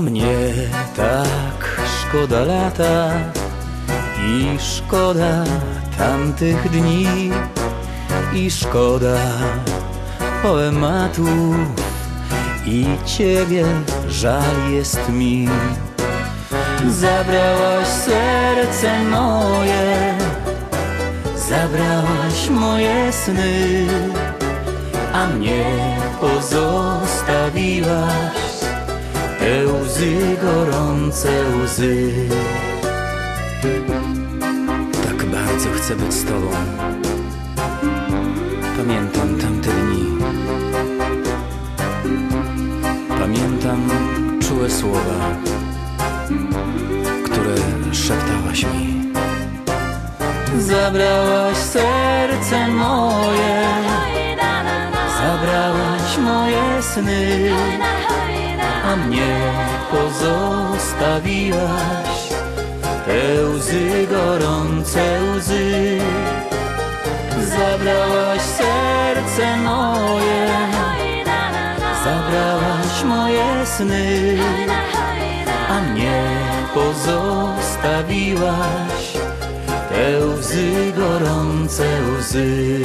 Mnie tak szkoda lata i szkoda tamtych dni i szkoda poematów i ciebie żal jest mi. Zabrałaś serce moje, zabrałaś moje sny, a mnie pozostawiłaś te łzy, gorące łzy. Tak bardzo chcę być z tobą. Pamiętam tamte dni. Pamiętam czułe słowa, które szeptałaś mi. Zabrałaś serce moje, zabrałaś moje sny, a mnie pozostawiłaś. Te łzy, gorące łzy, zabrałaś serce moje, zabrałaś moje sny, a mnie pozostawiłaś. Te łzy, gorące łzy.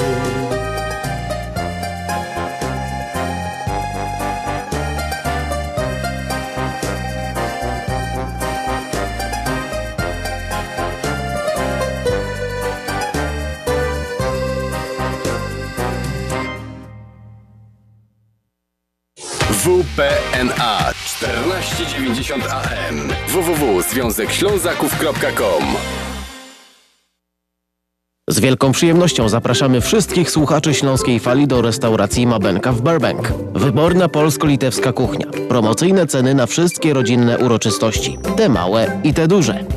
1490 AM www.związekślązaków.com Z wielką przyjemnością zapraszamy wszystkich słuchaczy Śląskiej Fali do restauracji Mabenka w Burbank. Wyborna polsko-litewska kuchnia. Promocyjne ceny na wszystkie rodzinne uroczystości. Te małe i te duże.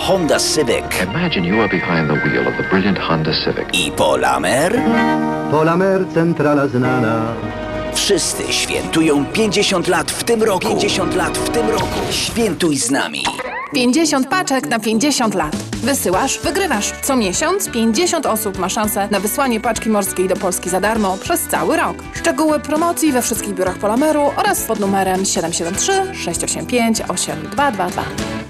Honda Civic Imagine you are behind the wheel of the brilliant Honda Civic. i Polamer? Polamer centrala znana. Wszyscy świętują 50 lat w tym roku. 50 lat w tym roku. Świętuj z nami. 50 paczek na 50 lat. Wysyłasz, wygrywasz. Co miesiąc 50 osób ma szansę na wysłanie paczki morskiej do Polski za darmo przez cały rok. Szczegóły promocji we wszystkich biurach Polameru oraz pod numerem 773 685 8222.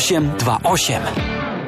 0828.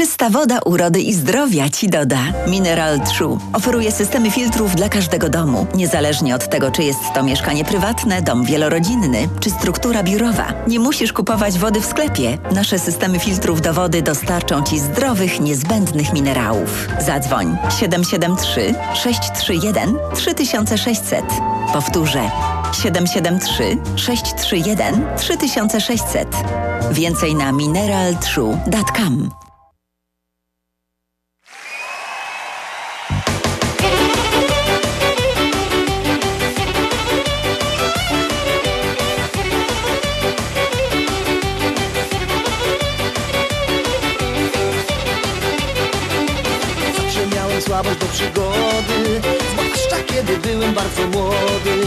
Czysta woda urody i zdrowia Ci doda. Mineral True oferuje systemy filtrów dla każdego domu, niezależnie od tego, czy jest to mieszkanie prywatne, dom wielorodzinny, czy struktura biurowa. Nie musisz kupować wody w sklepie. Nasze systemy filtrów do wody dostarczą Ci zdrowych, niezbędnych minerałów. Zadzwoń 773 631 3600. Powtórzę 773 631 3600. Więcej na mineraltrue.com. słabość do przygody. Zwłaszcza kiedy byłem bardzo młody.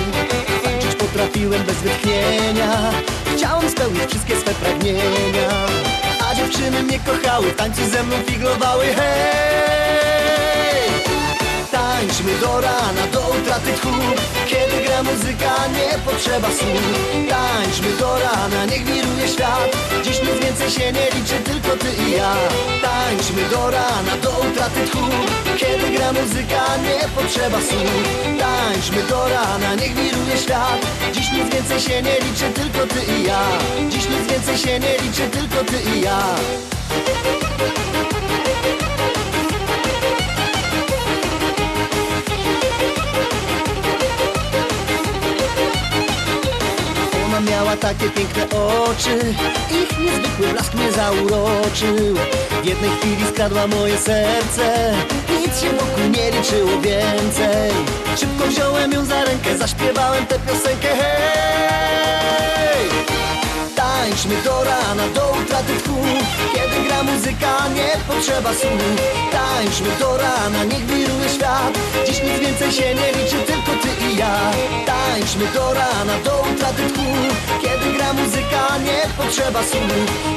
Tańczyć potrafiłem bez wytchnienia. Chciałem spełnić wszystkie swe pragnienia. A dziewczyny mnie kochały W tańcu ze mną figlowały. Hej! Tańczmy do rana, do utraty tchu Kiedy gra muzyka, nie potrzeba słów Tańczmy do rana, niech wiruje świat. Dziś nic więcej się nie liczy, tylko ty i ja. Tańczmy do rana, do utraty tchu Kiedy gra muzyka, nie potrzeba słów Tańczmy do rana, niech wiruje świat. Dziś nic więcej się nie liczy, tylko ty i ja. Dziś nic więcej się nie liczy, tylko ty i ja takie piękne oczy. Ich niezwykły blask mnie zauroczył. W jednej chwili skradła moje serce. Nic się wokół nie liczyło więcej. Szybko wziąłem ją za rękę Zaśpiewałem tę piosenkę. Hej! Tańczmy do rana, do utraty tchu Kiedy gra muzyka, nie potrzeba słów Tańczmy do rana, niech wiruje świat. Dziś nic więcej się nie liczy, tylko ty i ja. Tańczmy do rana, do utraty tchu Kiedy gra muzyka, nie potrzeba słów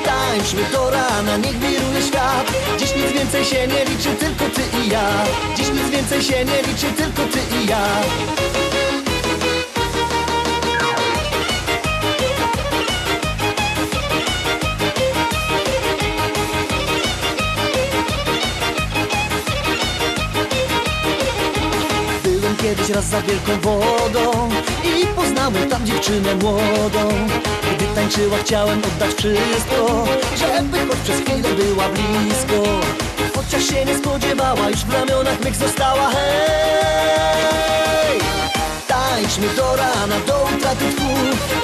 Tańczmy do rana, niech wiruje świat. Dziś nic więcej się nie liczy, tylko ty i ja. Dziś nic więcej się nie liczy, tylko ty i ja kiedyś raz za wielką wodą I poznałem tam dziewczynę młodą Gdy tańczyła chciałem oddać wszystko Żeby choć przez chwilę była blisko Chociaż się nie spodziewała Już w ramionach mych została Hej! Tańczmy do rana, do utraty tchu.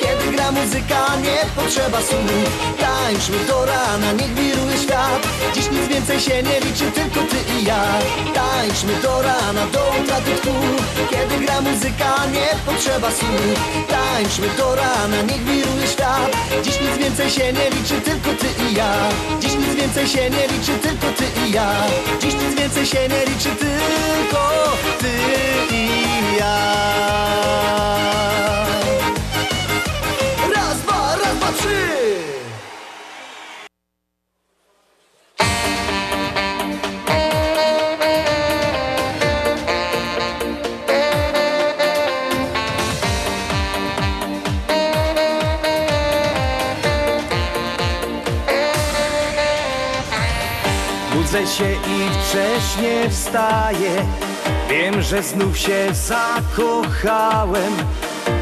Kiedy gra muzyka, nie potrzeba słów Tańczmy do rana, niech wiruje świat. Dziś nic więcej się nie liczy, tylko ty i ja. Tańczmy do rana, do utraty tchu. Kiedy gra muzyka, nie potrzeba słów Tańczmy do rana, niech wiruje świat. Dziś nic więcej się nie liczy, tylko ty i ja. Dziś nic więcej się nie liczy, tylko ty i ja. Dziś nic więcej się nie liczy, tylko ty i ja Raz, dwa, raz, dwa, trzy! Się i wcześnie wstaję Wiem, że znów się zakochałem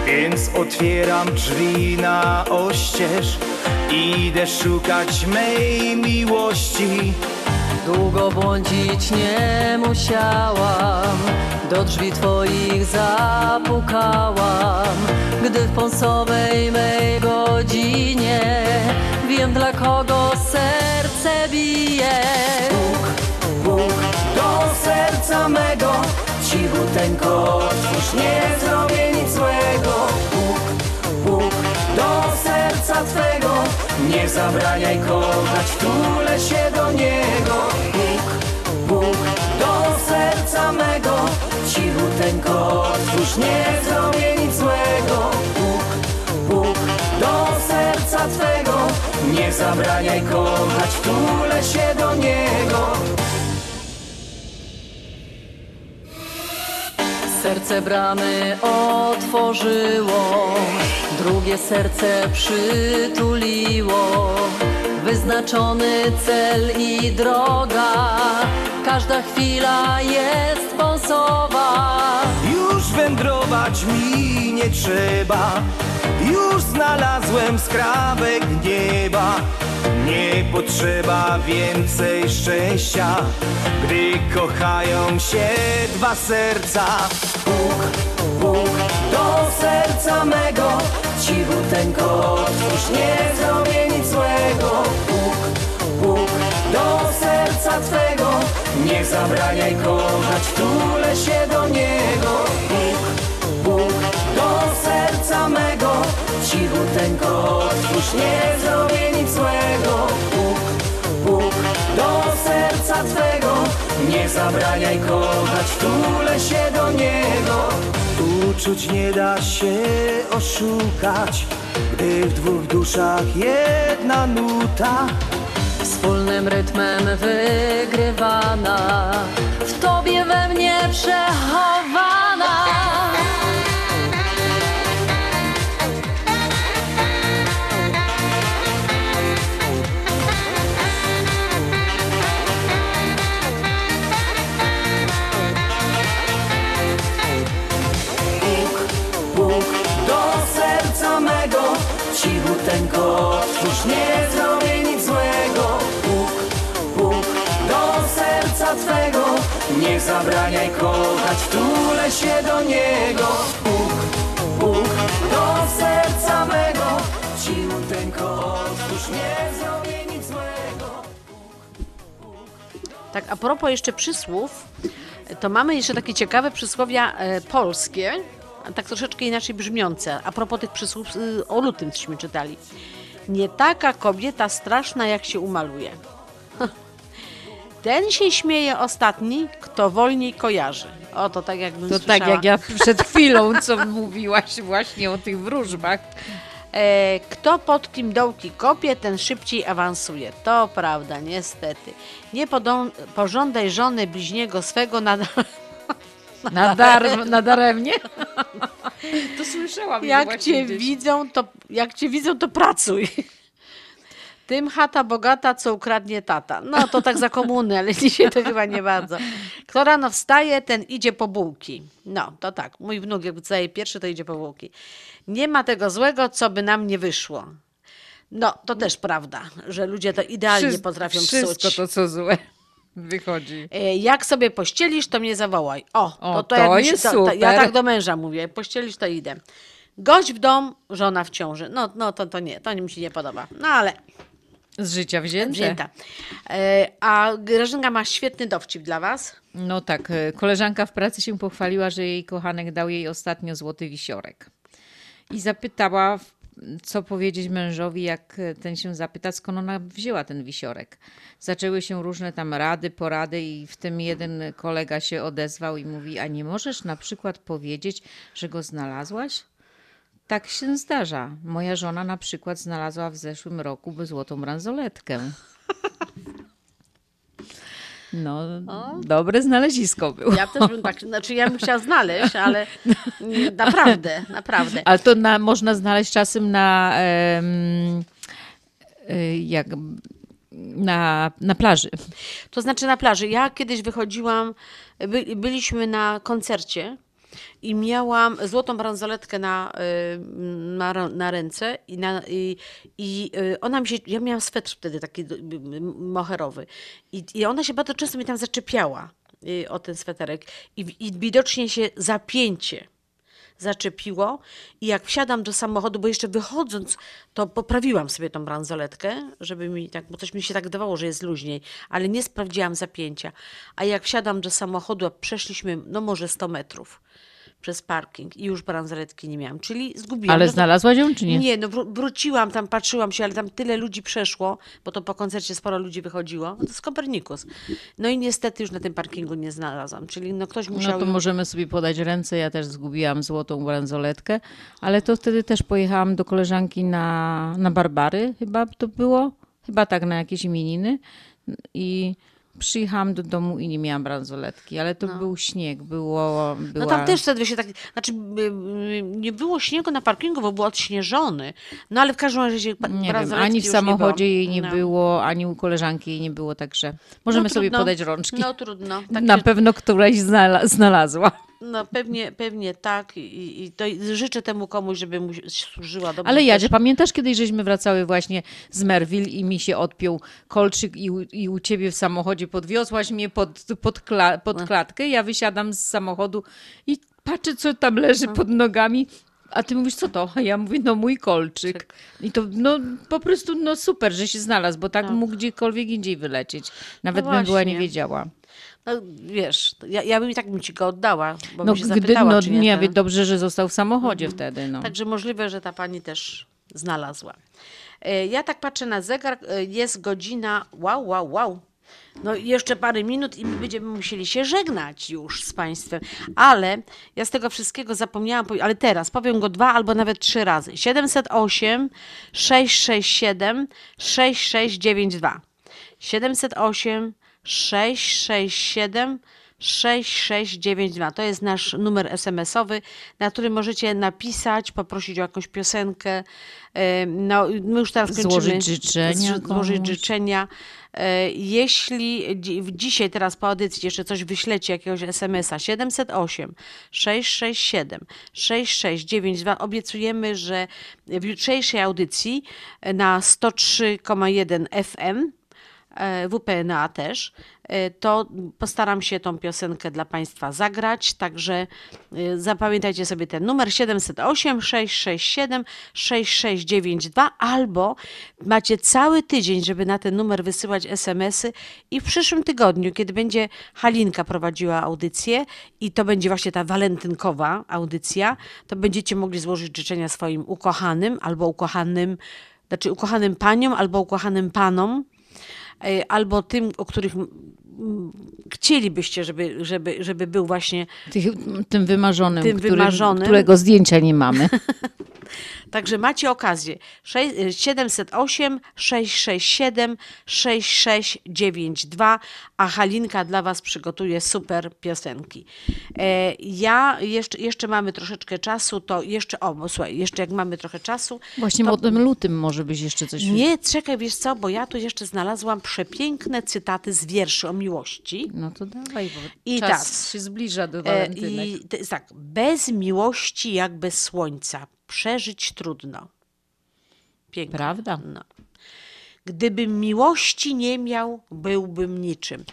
Więc otwieram drzwi na oścież Idę szukać mej miłości Długo błądzić nie musiałam, do drzwi twoich zapukałam. Gdy w pąsowej mej godzinie wiem dla kogo serce bije. Puk, puk do serca mego Cichuteńko otwórz, nie zrobię nic złego. Puk, puk do serca twego. Nie zabraniaj kochać, wtulę się do niego. Puk, puk do serca mego. Cichuteńko otwórz, nie zrobię nic złego. Puk, puk do serca twego. Nie zabraniaj kochać, wtulę się do niego Serce bramy otworzyło, drugie serce przytuliło. wyznaczony cel i droga. Każda chwila jest ponsowa. Już wędrować mi nie trzeba Już znalazłem skrawek nieba Nie potrzeba więcej szczęścia Gdy kochają się dwa serca. Puk, puk do serca mego Cichuteńko otwórz, nie zrobię nic złego. Puk, puk do serca twego Nie zabraniaj kochać, wtulę się do niego serca mego Cichuteńko otwórz, nie zrobię nic złego Puk, puk do serca twego Nie zabraniaj kochać, wtulę się do niego Uczuć nie da się oszukać Gdy w dwóch duszach jedna nuta Wspólnym rytmem wygrywana. W tobie we mnie przechowana. Nie zabraniaj kochać, wtulę się do niego Puk, puk do serca mego Cichuteńko otwórz, nie zrobię nic złego Tak, a propos jeszcze przysłów, to mamy jeszcze takie ciekawe przysłowia e, polskie, tak troszeczkę inaczej brzmiące. A propos tych przysłów y, o lutym, cośmy czytali. Nie taka kobieta straszna, jak się umaluje. Ten się śmieje ostatni, kto wolniej kojarzy. O, to tak jakbym To słyszała. tak jak ja przed chwilą, co mówiłaś właśnie o tych wróżbach. E, kto pod kim dołki kopie, ten szybciej awansuje. To prawda, niestety. Nie podą- pożądaj żony bliźniego swego na, Nadar, nadaremnie? To słyszałam. Jak właśnie cię gdzieś. widzą, to jak cię widzą, to pracuj. Tym chata bogata, co ukradnie tata. No to tak za komuny, ale dzisiaj to chyba nie bardzo. Kto rano wstaje, ten idzie po bułki. No, to tak. Mój wnuk jak wstaje pierwszy, to idzie po bułki. Nie ma tego złego, co by nam nie wyszło. No, to też prawda, że ludzie to idealnie Wszystko- potrafią Wszystko psuć. to, co złe wychodzi. E, Jak sobie pościelisz, to mnie zawołaj. O, O, to, to, to mi jest to, to, Ja super. tak do męża mówię, pościelisz, to idę. Gość w dom, żona w ciąży. No, no to, to nie, to mi się nie podoba. No ale Z życia wzięte. wzięta. E, A Grażynka ma świetny dowcip dla was. No tak, e, koleżanka w pracy się pochwaliła, że jej kochanek dał jej ostatnio złoty wisiorek. I zapytała, co powiedzieć mężowi, jak e, ten się zapyta, skąd ona wzięła ten wisiorek. Zaczęły się różne tam rady, porady i w tym jeden kolega się odezwał i mówi, a nie możesz na przykład powiedzieć, że go znalazłaś? Tak się zdarza. Moja żona na przykład znalazła w zeszłym roku złotą bransoletkę. No, dobre znalezisko było. Ja też bym tak, znaczy ja bym chciała znaleźć, ale naprawdę, naprawdę. Ale to na, można znaleźć czasem na, y, jak, na, na plaży. To znaczy na plaży. Ja kiedyś wychodziłam, by, byliśmy na koncercie i miałam złotą bransoletkę na, y, na, na ręce i, na, i, i y, ona mi się, ja miałam swetr wtedy taki moherowy. I, i ona się bardzo często mi tam zaczepiała y, o ten sweterek. I, i widocznie się zapięcie zaczepiło i jak wsiadam do samochodu, bo jeszcze wychodząc, to poprawiłam sobie tą bransoletkę, żeby mi tak, bo coś mi się tak dawało, że jest luźniej, ale nie sprawdziłam zapięcia. A jak wsiadam do samochodu, a przeszliśmy, no może 100 metrów przez parking i już bransoletki nie miałam, czyli zgubiłam. Ale No znalazłaś ją, czy nie? Nie, no wró- wróciłam tam, patrzyłam się, ale tam tyle ludzi przeszło, bo to po koncercie sporo ludzi wychodziło. To jest Kopernikus. No i niestety już na tym parkingu nie znalazłam, czyli no ktoś musiał... No to możemy sobie podać ręce. Ja też zgubiłam złotą bransoletkę, ale to wtedy też pojechałam do koleżanki na, na Barbary, chyba to było. Chyba tak, na jakieś imieniny. I Przyjechałam do domu i nie miałam bransoletki, ale to był śnieg, było... Była... No tam też wtedy się tak, znaczy nie było śniegu na parkingu, bo był odśnieżony, no ale w każdym razie Nie wiem, ani w samochodzie nie jej nie No. było, ani u koleżanki jej nie było, także możemy No sobie podać rączki. No trudno. Tak Na pewno któraś znala- znalazła. No pewnie, pewnie tak i, i to życzę temu komuś, żeby mu służyła dobrze. Ale Jadzie, pamiętasz kiedyś, żeśmy wracały właśnie z Merville i mi się odpiął kolczyk i, u- i u ciebie w samochodzie podwiozłaś mnie pod, pod, kla, pod klatkę, ja wysiadam z samochodu i patrzę, co tam leży pod nogami. A ty mówisz, co to? A ja mówię, no mój kolczyk. I to no po prostu no super, że się znalazł, bo tak mógł gdziekolwiek indziej wylecieć. Nawet No bym była nie wiedziała. No wiesz, ja, ja bym i tak bym ci go oddała, bo No bym się gdy, zapytała, no czy nie, nie. ten- dobrze, że został w samochodzie wtedy, no. Także możliwe, że ta pani też znalazła. E, Ja tak patrzę na zegar, e, jest godzina, wow, wow, wow. No jeszcze parę minut i my będziemy musieli się żegnać już z Państwem. Ale ja z tego wszystkiego zapomniałam, ale teraz powiem go dwa albo nawet trzy razy. 708 667 6692. 708 667 6692. To jest nasz numer SMS-owy, na który możecie napisać, poprosić o jakąś piosenkę. E, No, my już teraz kończymy. Złożyć życzenia Złożyć życzenia. E, Jeśli dzisiaj, teraz po audycji jeszcze coś wyślecie, jakiegoś SMS-a 708 667 6692, obiecujemy, że w jutrzejszej audycji e, na 103,1 FM WPNA też, e, to postaram się tą piosenkę dla Państwa zagrać, także e, zapamiętajcie sobie ten numer 708 667 6692 albo macie cały tydzień, żeby na ten numer wysyłać SMS-y i w przyszłym tygodniu, kiedy będzie Halinka prowadziła audycję i to będzie właśnie ta walentynkowa audycja, to będziecie mogli złożyć życzenia swoim ukochanym albo ukochanym, znaczy ukochanym paniom albo ukochanym panom, e, albo tym, o których chcielibyście, żeby, żeby, żeby był właśnie tym wymarzonym, Tym który, wymarzonym. którego zdjęcia nie mamy. Także macie okazję. Sze- 708 667 6692, a Halinka dla Was przygotuje super piosenki. E, Ja jeszcze, jeszcze mamy troszeczkę czasu, to jeszcze, o, bo słuchaj, jeszcze jak mamy trochę czasu. Właśnie to, o tym lutym może byś jeszcze coś... Nie, czekaj, wiesz co, bo ja tu jeszcze znalazłam przepiękne cytaty z wierszy miłości. No to dawaj, bo I czas tak. się zbliża do E, walentynek. I tak, bez miłości jak bez słońca przeżyć trudno. Pięknie. Prawda? No. Gdybym miłości nie miał, byłbym niczym.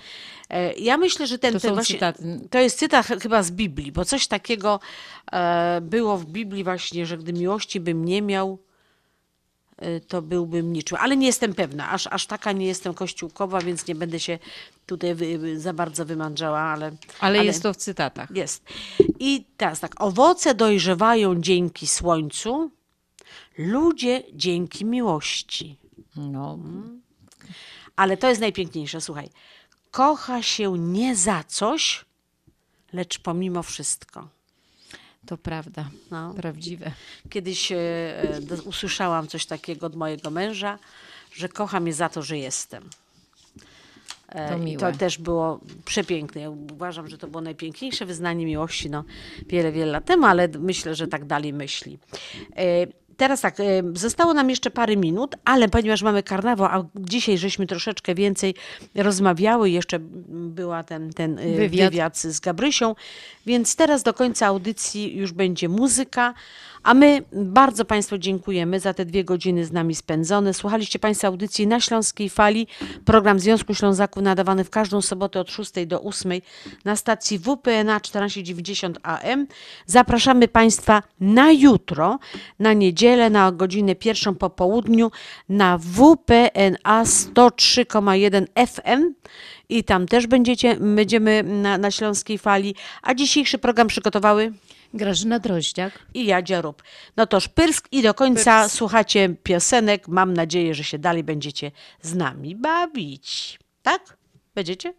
E, Ja myślę, że ten, To ten właśnie, cytaty. to jest cytat ch- chyba z Biblii, bo coś takiego e, było w Biblii właśnie, że gdy miłości bym nie miał, to byłbym niczym. Ale nie jestem pewna, aż, aż taka nie jestem kościółkowa, więc nie będę się tutaj wy, za bardzo wymądrzała, ale, Ale jest to w cytatach. Jest. I teraz tak, owoce dojrzewają dzięki słońcu, ludzie dzięki miłości. No, Ale to jest najpiękniejsze, słuchaj. Kocha się nie za coś, lecz pomimo wszystko. To prawda. No. Prawdziwe. Kiedyś e, e, usłyszałam coś takiego od mojego męża, że kocha mnie za to, że jestem. E, To miłe. to też było przepiękne. Ja uważam, że to było najpiękniejsze wyznanie miłości no, wiele, wiele lat temu, ale myślę, że tak dalej myśli. E, Teraz tak, zostało nam jeszcze parę minut, ale ponieważ mamy karnawał, a dzisiaj żeśmy troszeczkę więcej rozmawiały, jeszcze była ten, ten e, Wywiad. wywiad z Gabrysią, więc teraz do końca audycji już będzie muzyka, a my bardzo Państwu dziękujemy za te dwie godziny z nami spędzone. Słuchaliście Państwo audycji na Śląskiej Fali, program Związku Ślązaków nadawany w każdą sobotę od 6 do 8 na stacji WPNA 1490 AM. Zapraszamy Państwa na jutro, na niedzielę, na godzinę pierwszą po południu na WPNA 103,1 FM i tam też będziecie, będziemy na, na Śląskiej Fali. A dzisiejszy program przygotowały Grażyna Droździak. i Jadzia Rób. No to szpyrsk i do końca Pyrsk. słuchacie piosenek. Mam nadzieję, że się dalej będziecie z nami bawić. Tak? Będziecie?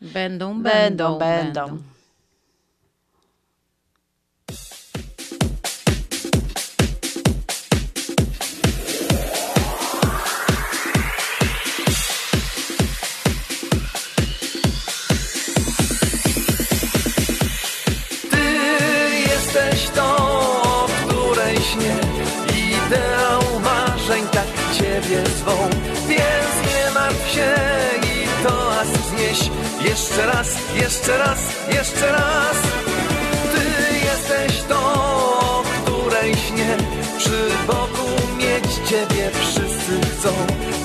Będą, Będą, będą, będą. ciebie zwą Więc nie martw się i toast znieś. Jeszcze raz, jeszcze raz, jeszcze raz. Ty jesteś to, o której śnie Przy boku mieć ciebie wszyscy chcą.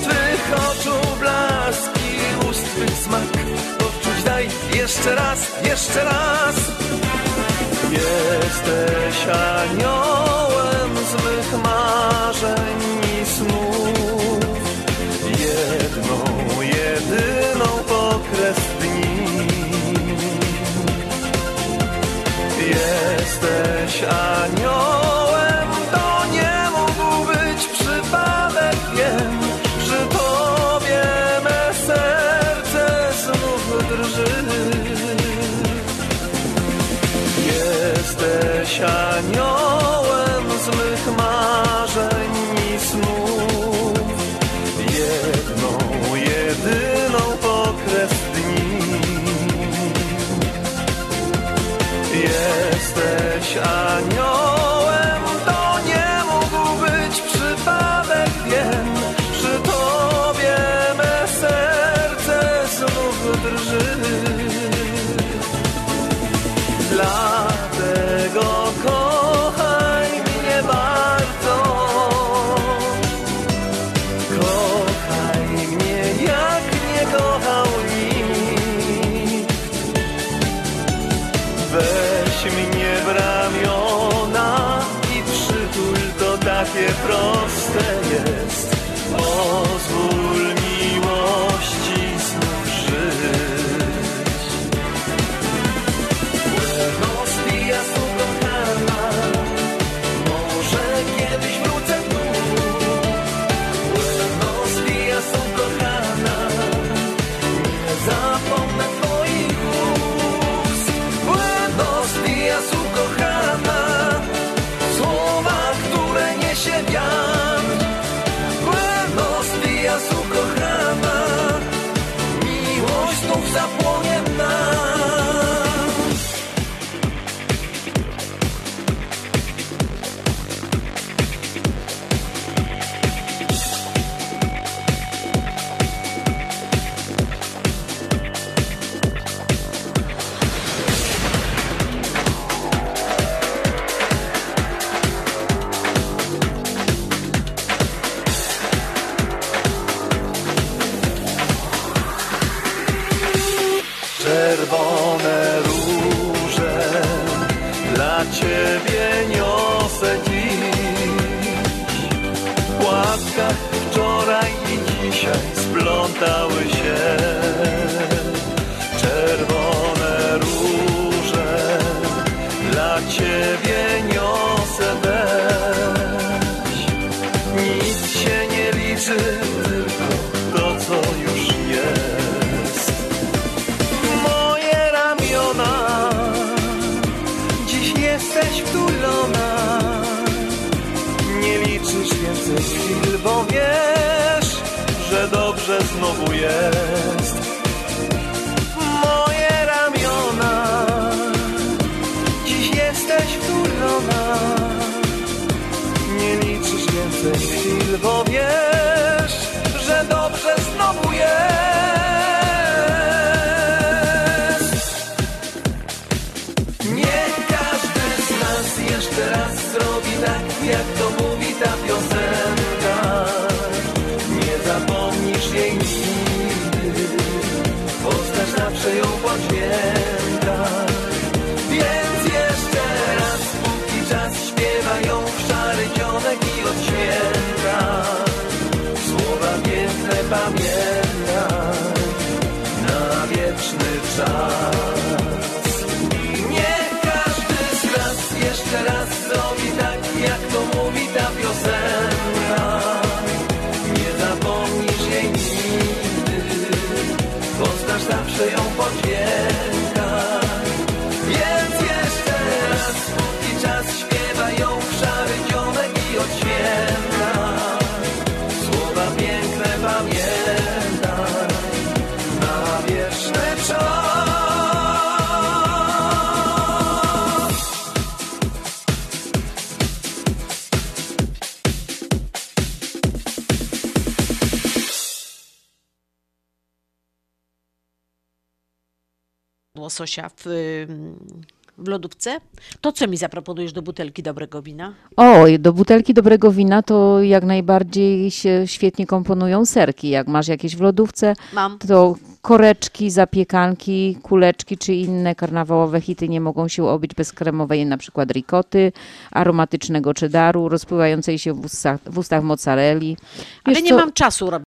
Twych oczu blask i ust twych smak Poczuć daj. Jeszcze raz, jeszcze raz. Jesteś aniołem z mych marzeń. anioł. proste jest. Pozwól mi. Łososia w, w lodówce. To co mi zaproponujesz do butelki dobrego wina? O, do butelki dobrego wina to jak najbardziej się świetnie komponują serki. Jak masz jakieś w lodówce, Mam. to koreczki, zapiekanki, kuleczki czy inne karnawałowe hity nie mogą się obyć bez kremowej na przykład ricoty, aromatycznego cheddaru, rozpływającej się w ustach, w ustach mozzarelli. Ale Wiesz nie co, mam czasu robić